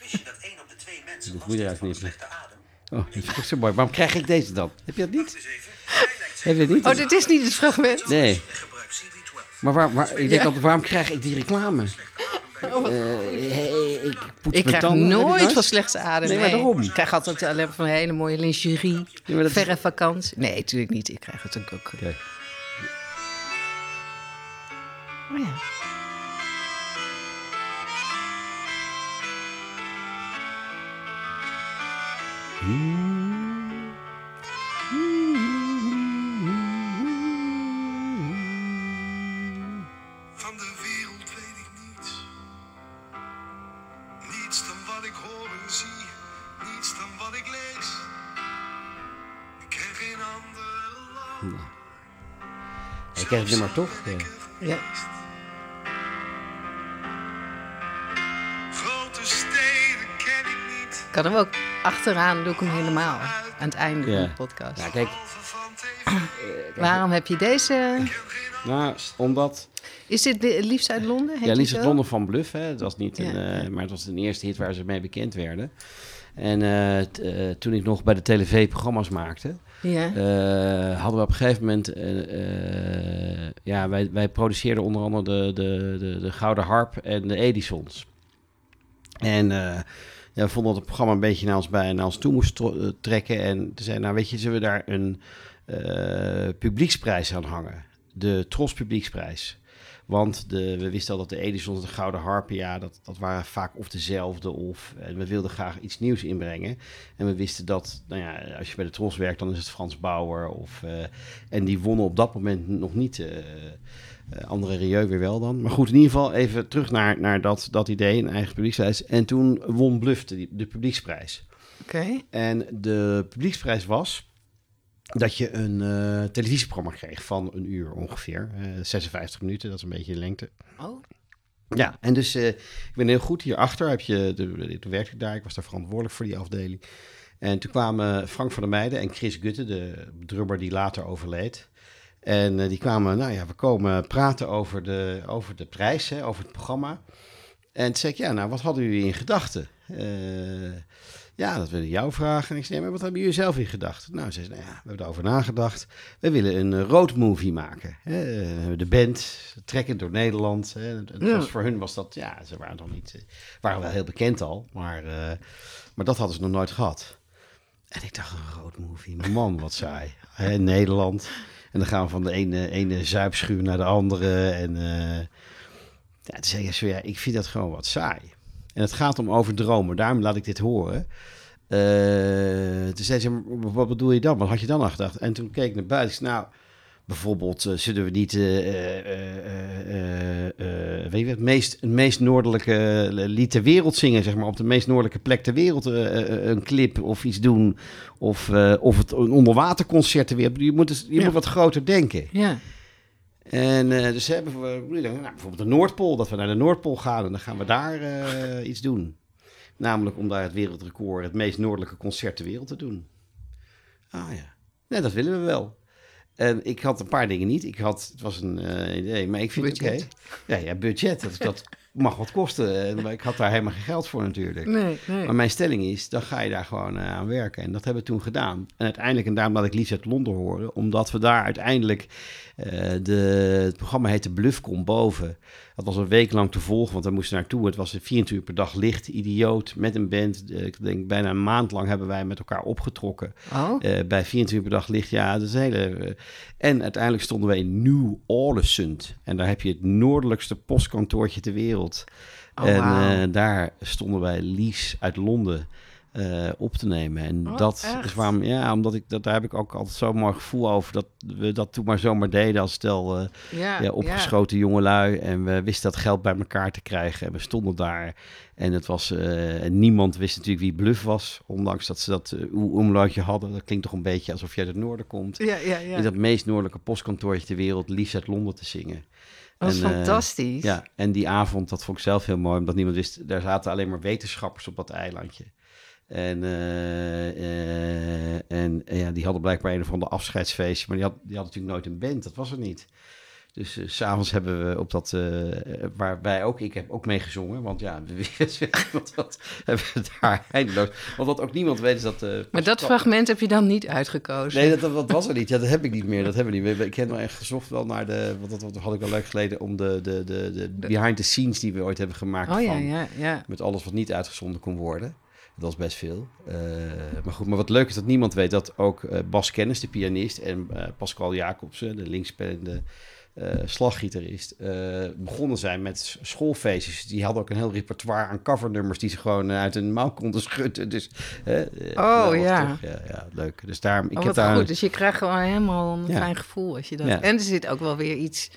Speaker 3: Wist je dat één op de twee mensen
Speaker 2: Dat
Speaker 3: last heeft van slechte adem?
Speaker 2: Oh, dat is ook zo mooi. Waarom krijg ik deze dan? Heb je dat niet? Heb je niet?
Speaker 1: Oh, dit is niet het fragment.
Speaker 2: Nee.
Speaker 3: Gebruik CD12.
Speaker 2: Maar waar, waar, ik denk altijd, waarom krijg ik die reclame?
Speaker 1: Oh,
Speaker 2: Eh, hey, ik
Speaker 1: krijg
Speaker 2: tanden,
Speaker 1: nooit van slechte adem.
Speaker 2: Nee, maar daarom.
Speaker 1: Ik krijg altijd alleen van een hele mooie lingerie.
Speaker 2: Ja, is-
Speaker 1: Verre vakantie. Nee, natuurlijk niet. Ik krijg het ook. ook.
Speaker 2: Kijk.
Speaker 1: Oh ja.
Speaker 4: Van de wereld weet ik niets. Niets dan wat ik hoor en zie. Niets dan wat ik lees. Ik ken geen andere land.
Speaker 2: Ik ken het nummer toch? Ja.
Speaker 1: ja.
Speaker 4: Grote steden ken ik niet.
Speaker 1: Kan hem ook achteraan, doe ik hem helemaal. Aan het einde
Speaker 2: Ja.
Speaker 1: van de podcast.
Speaker 2: Ja, kijk.
Speaker 1: Waarom heb je deze?
Speaker 2: Nou, omdat...
Speaker 1: Is dit liefst uit Londen?
Speaker 2: Ja, Lisa
Speaker 1: zo?
Speaker 2: Londen van Bluff, hè. Het was niet
Speaker 1: Ja,
Speaker 2: een, eh, maar het was de eerste hit waar ze mee bekend werden. En eh, t- eh, toen ik nog bij de televisie programma's maakte,
Speaker 1: Ja.
Speaker 2: hadden we op een gegeven moment... ja, wij, wij produceerden onder andere de, de, de, de Gouden Harp en de Edisons. En ja, vonden dat het programma een beetje naar ons, bij, naar ons toe moest eh, trekken. En toen zei nou weet je, zullen we daar een eh, publieksprijs aan hangen? de Tros Publieksprijs. Want de, we wisten al dat de Edisons en de Gouden Harpia, dat, dat waren vaak of dezelfde of... En we wilden graag iets nieuws inbrengen. En we wisten dat, nou ja, als je bij de Tros werkt, dan is het Frans Bauer. Of, eh, en die wonnen op dat moment nog niet... andere Rieu weer wel dan. Maar goed, in ieder geval even terug naar, naar dat, dat idee, een eigen publieksprijs. En toen won Bluff de, de publieksprijs.
Speaker 1: Oké.
Speaker 2: En de publieksprijs was dat je een eh, televisieprogramma kreeg van een uur ongeveer. eh 56 minuten, dat is een beetje de lengte.
Speaker 1: Oh,
Speaker 2: Ja, en dus eh, ik ben heel goed hierachter. Heb je, de, de- toen werkte ik daar, ik was daar verantwoordelijk voor die afdeling. En toen kwamen Frank van der Meijden en Chris Gutte, de drummer die later overleed. En eh, die kwamen, nou ja, we komen praten over de, over de prijs, hè, over het programma. En toen zei ik, ja, nou, wat hadden jullie in gedachten? Eh, ja, dat wil ik jou vragen. En ik zei, maar wat hebben jullie zelf in gedachten? Nou, ze zei, nou ja, we hebben erover nagedacht. We willen een eh, roadmovie maken. Hè? De band, trekkend door Nederland. Hè? Het
Speaker 1: Ja.
Speaker 2: was, voor hun was dat, ja, ze waren nog niet, waren wel heel bekend al. Maar, maar dat hadden ze nog nooit gehad. En ik dacht, een roadmovie, man, wat saai. Hè, Nederland. En dan gaan we van de ene, ene zuipschuur naar de andere. En eh, ja, toen zei ik zo, ja, ik vind dat gewoon wat saai. En het gaat om overdromen, daarom laat ik dit horen. Eh, toen zei ze, "Maar wat bedoel je dan? Wat had je dan aan gedacht? En toen keek ik naar buiten. Nou, bijvoorbeeld, eh, zullen we niet, eh, eh, weet je, het meest, het meest noordelijke lied ter wereld zingen, zeg maar, op de meest noordelijke plek ter wereld, een clip of iets doen, of, of het een onderwaterconcert ter wereld. Je moet, dus- je
Speaker 1: Ja.
Speaker 2: moet wat groter denken.
Speaker 1: ja.
Speaker 2: En dus hebben we nou, bijvoorbeeld de Noordpool, dat we naar de Noordpool gaan en dan gaan we daar iets doen. Namelijk om daar het wereldrecord, het meest noordelijke concert ter wereld te doen. Ah ja, nee, dat willen we wel. En ik had een paar dingen niet. Ik had, het was een eh, idee, maar ik vind het oké.
Speaker 1: Budget.
Speaker 2: Ja, ja, budget, dat, dat mag wat kosten. Maar ik had daar helemaal geen geld voor natuurlijk.
Speaker 1: Nee, nee.
Speaker 2: Maar mijn stelling is, dan ga je daar gewoon eh, aan werken. En dat hebben we toen gedaan. En uiteindelijk, en daarom laat ik liefst uit Londen horen, omdat we daar uiteindelijk, de, het programma heette Bluff Kom Boven. Dat was een week lang te volgen, want we moesten naartoe. Het was 24 uur per dag licht, idioot, met een band. Eh, ik denk bijna een maand lang hebben wij met elkaar opgetrokken.
Speaker 1: Oh,
Speaker 2: Eh, bij 24 uur per dag licht, ja, dat is hele... eh, en uiteindelijk stonden we in New Orleans. En daar heb je het noordelijkste postkantoortje ter wereld.
Speaker 1: Oh,
Speaker 2: en eh, daar stonden wij Lies uit Londen eh, op te nemen. En
Speaker 1: Oh,
Speaker 2: dat
Speaker 1: echt?
Speaker 2: is waarom, ja, omdat ik dat daar heb ik ook altijd zo'n mooi gevoel over dat we dat toen maar zomaar deden als stel eh,
Speaker 1: ja,
Speaker 2: ja, opgeschoten jongelui. En we wisten dat geld bij elkaar te krijgen. En we stonden daar. En het was. eh, en niemand wist natuurlijk wie Bluff was. Ondanks dat ze dat omlautje hadden. Dat klinkt toch een beetje alsof je uit het noorden komt.
Speaker 1: Ja, ja, ja.
Speaker 2: In dat meest noordelijke postkantoortje ter wereld. Liefst uit Londen te zingen.
Speaker 1: Dat
Speaker 2: En, eh,
Speaker 1: fantastisch.
Speaker 2: Ja, en die avond, dat vond ik zelf heel mooi, omdat niemand wist, daar zaten alleen maar wetenschappers op dat eilandje. En, eh, eh, en eh, ja, die hadden blijkbaar een of ander afscheidsfeestje, maar die had, die had natuurlijk nooit een band, dat was er niet. Dus s s'avonds hebben we op dat, eh waarbij ook, ik heb ook meegezongen, want ja, wat, wat hebben we daar eindeloos. Want wat ook niemand weet is dat... eh,
Speaker 1: Maar dat fragment heb je dan niet uitgekozen?
Speaker 2: Nee, dat, dat, dat was er niet. Ja, dat heb ik niet meer. Dat hebben we niet meer. Ik heb wel echt gezocht wel naar de... Want dat, dat had ik wel leuk geleden om de, de, de, de behind the scenes die we ooit hebben gemaakt.
Speaker 1: oh ja,
Speaker 2: van,
Speaker 1: ja, ja.
Speaker 2: Met alles wat niet uitgezonden kon worden. Dat was best veel. Eh, maar goed, maar wat leuk is dat niemand weet dat ook eh, Bas Kennis, de pianist, en eh, Pascal Jacobsen, de linkspelende slaggitarist, begonnen zijn met schoolfeestjes. Die hadden ook een heel repertoire aan covernummers die ze gewoon uit hun mouw konden schudden. Dus, geweldig,
Speaker 1: ja.
Speaker 2: toch? ja. Ja, leuk. Dus daarom, ik
Speaker 1: oh,
Speaker 2: heb
Speaker 1: wat
Speaker 2: daar...
Speaker 1: goed. Dus je krijgt gewoon helemaal een
Speaker 2: Ja.
Speaker 1: fijn gevoel als je dat...
Speaker 2: Ja.
Speaker 1: En er zit ook wel weer iets...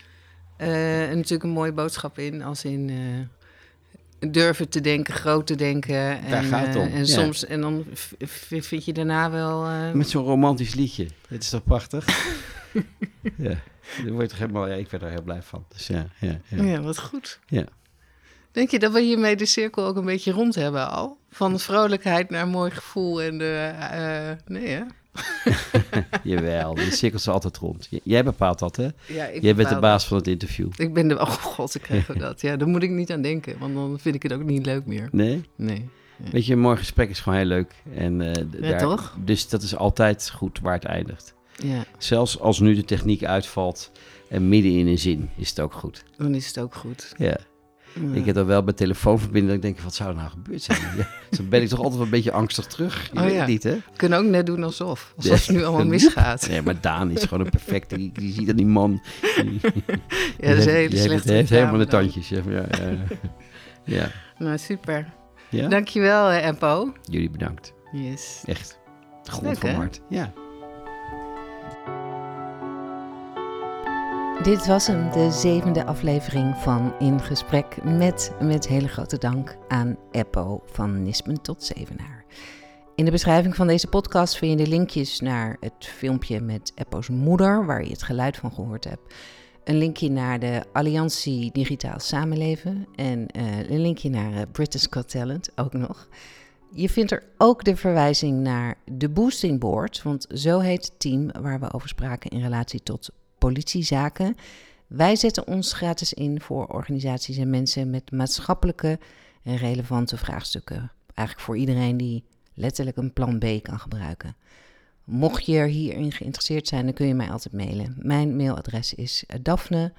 Speaker 1: natuurlijk een mooie boodschap in, als in... durven te denken, groot te denken. En,
Speaker 2: Daar gaat het om,
Speaker 1: eh, en
Speaker 2: ja.
Speaker 1: soms, en dan vind je daarna wel... eh,
Speaker 2: Met zo'n romantisch liedje. Het is toch prachtig? ja. Daar word je toch helemaal, ja, ik werd er heel blij van. Dus ja, ja, ja.
Speaker 1: ja. wat goed.
Speaker 2: Ja.
Speaker 1: Denk je dat we hiermee de cirkel ook een beetje rond hebben al? Van vrolijkheid naar mooi gevoel en de... eh, nee, hè?
Speaker 2: Jawel, de cirkels zijn altijd rond. J- jij bepaalt dat, hè?
Speaker 1: Ja, ik
Speaker 2: Jij bent de baas van het interview.
Speaker 1: Ik ben de... Oh god, ik krijg dat. Ja, daar moet ik niet aan denken, want dan vind ik het ook niet leuk meer.
Speaker 2: Nee?
Speaker 1: Nee.
Speaker 2: Weet je, een mooi gesprek is gewoon heel leuk. En, eh,
Speaker 1: Ja, toch?
Speaker 2: Dus dat is altijd goed waar het eindigt.
Speaker 1: Ja,
Speaker 2: Zelfs als nu de techniek uitvalt en midden in een zin is het ook goed.
Speaker 1: dan is het ook goed.
Speaker 2: Ja. Ik heb dan wel mijn telefoon verbinden dat ik denk, wat zou er nou gebeurd zijn? Ja, dan ben ik toch altijd een beetje angstig terug. Je
Speaker 1: Oh
Speaker 2: weet
Speaker 1: ja.
Speaker 2: het niet, hè?
Speaker 1: Kunnen ook net doen alsof. Alsof het nu allemaal misgaat.
Speaker 2: Nee, maar Daan is gewoon een perfecte. Die, die ziet aan die man. Die,
Speaker 1: Ja, dat is een hele slechte
Speaker 2: heeft helemaal de tandjes. Ja, ja.
Speaker 1: Nou, super.
Speaker 2: ja?
Speaker 1: Dankjewel, hè, Empo.
Speaker 2: Jullie bedankt.
Speaker 1: Yes.
Speaker 2: Echt. Grond
Speaker 1: Leuk,
Speaker 2: van hart. Ja.
Speaker 1: Dit was hem, de zevende aflevering van In Gesprek met, met hele grote dank aan Eppo van Nispen tot Zevenaar. In de beschrijving van deze podcast vind je de linkjes naar het filmpje met Eppo's moeder, waar je het geluid van gehoord hebt. Een linkje naar de Alliantie Digitaal Samenleven en eh, een linkje naar eh, British Got Talent ook nog. Je vindt er ook de verwijzing naar de Boosting Board, want zo heet het team waar we over spraken in relatie tot politiezaken. Wij zetten ons gratis in voor organisaties en mensen met maatschappelijke en relevante vraagstukken. Eigenlijk voor iedereen die letterlijk een plan B kan gebruiken. Mocht je er hierin geïnteresseerd zijn, dan kun je mij altijd mailen. Mijn mailadres is daphne.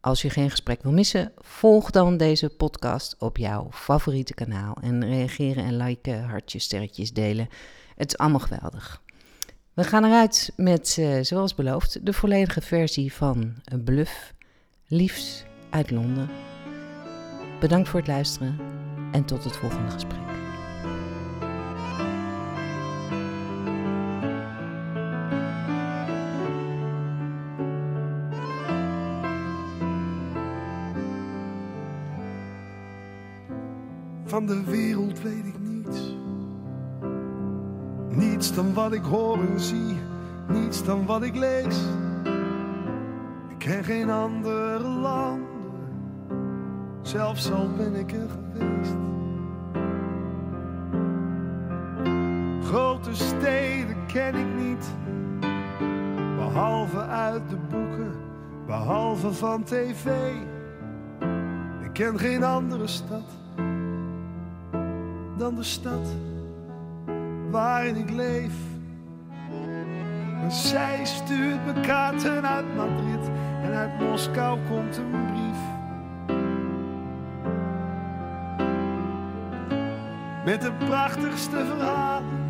Speaker 1: Als je geen gesprek wil missen, volg dan deze podcast op jouw favoriete kanaal. En reageren en liken, hartjes, sterretjes delen. Het is allemaal geweldig. We gaan eruit met, eh, zoals beloofd, de volledige versie van Bluff, liefs uit Londen. Bedankt voor het luisteren en tot het volgende gesprek.
Speaker 4: Van de wereld weet ik. Niets dan wat ik hoor en zie. Niets dan wat ik lees. Ik ken geen andere landen. Zelfs al ben ik er geweest. Grote steden ken ik niet. Behalve uit de boeken. Behalve van tv. Ik ken geen andere stad dan de stad waarin ik leef. En zij stuurt me kaarten uit Madrid en uit Moskou komt een brief. Met de prachtigste verhalen.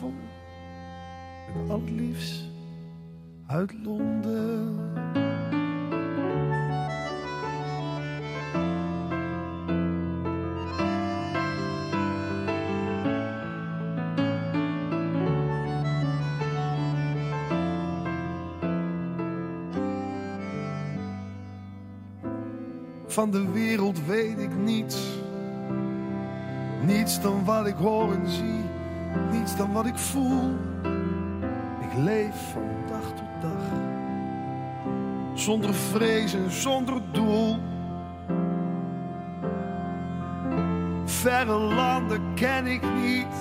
Speaker 4: Vol met al liefst uit Londen. Van de wereld weet ik niets. Niets dan wat ik hoor en zie. Niets dan wat ik voel. Ik leef van dag tot dag. Zonder vrees en zonder doel. Verre landen ken ik niet.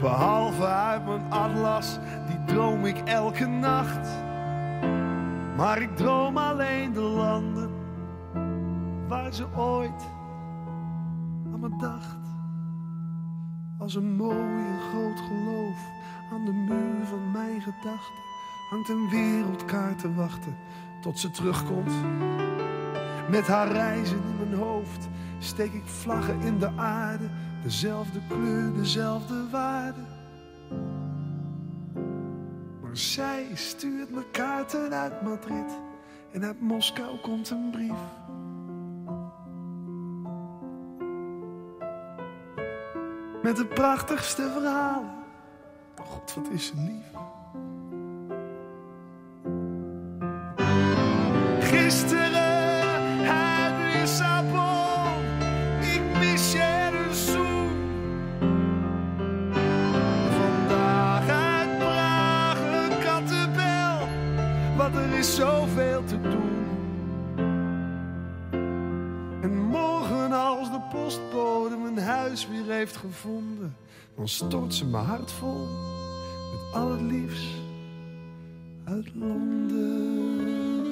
Speaker 4: Behalve uit mijn atlas, die droom ik elke nacht. Maar ik droom alleen de landen waar ze ooit aan me dacht. Als een mooi en groot geloof aan de muur van mijn gedachten hangt een wereldkaart te wachten tot ze terugkomt. Met haar reizen in mijn hoofd steek ik vlaggen in de aarde, dezelfde kleur, dezelfde waarde. Maar zij stuurt me kaarten uit Madrid en uit Moskou komt een brief. Met de prachtigste verhalen. God, wat is ze lief. Gisteren uit Lissabon, ik mis je een zoen. Vandaag uit Praag een kattenbel, wat er is zoveel te doen. postbode mijn huis weer heeft gevonden, dan stort ze mijn hart vol met al het liefst uit Londen.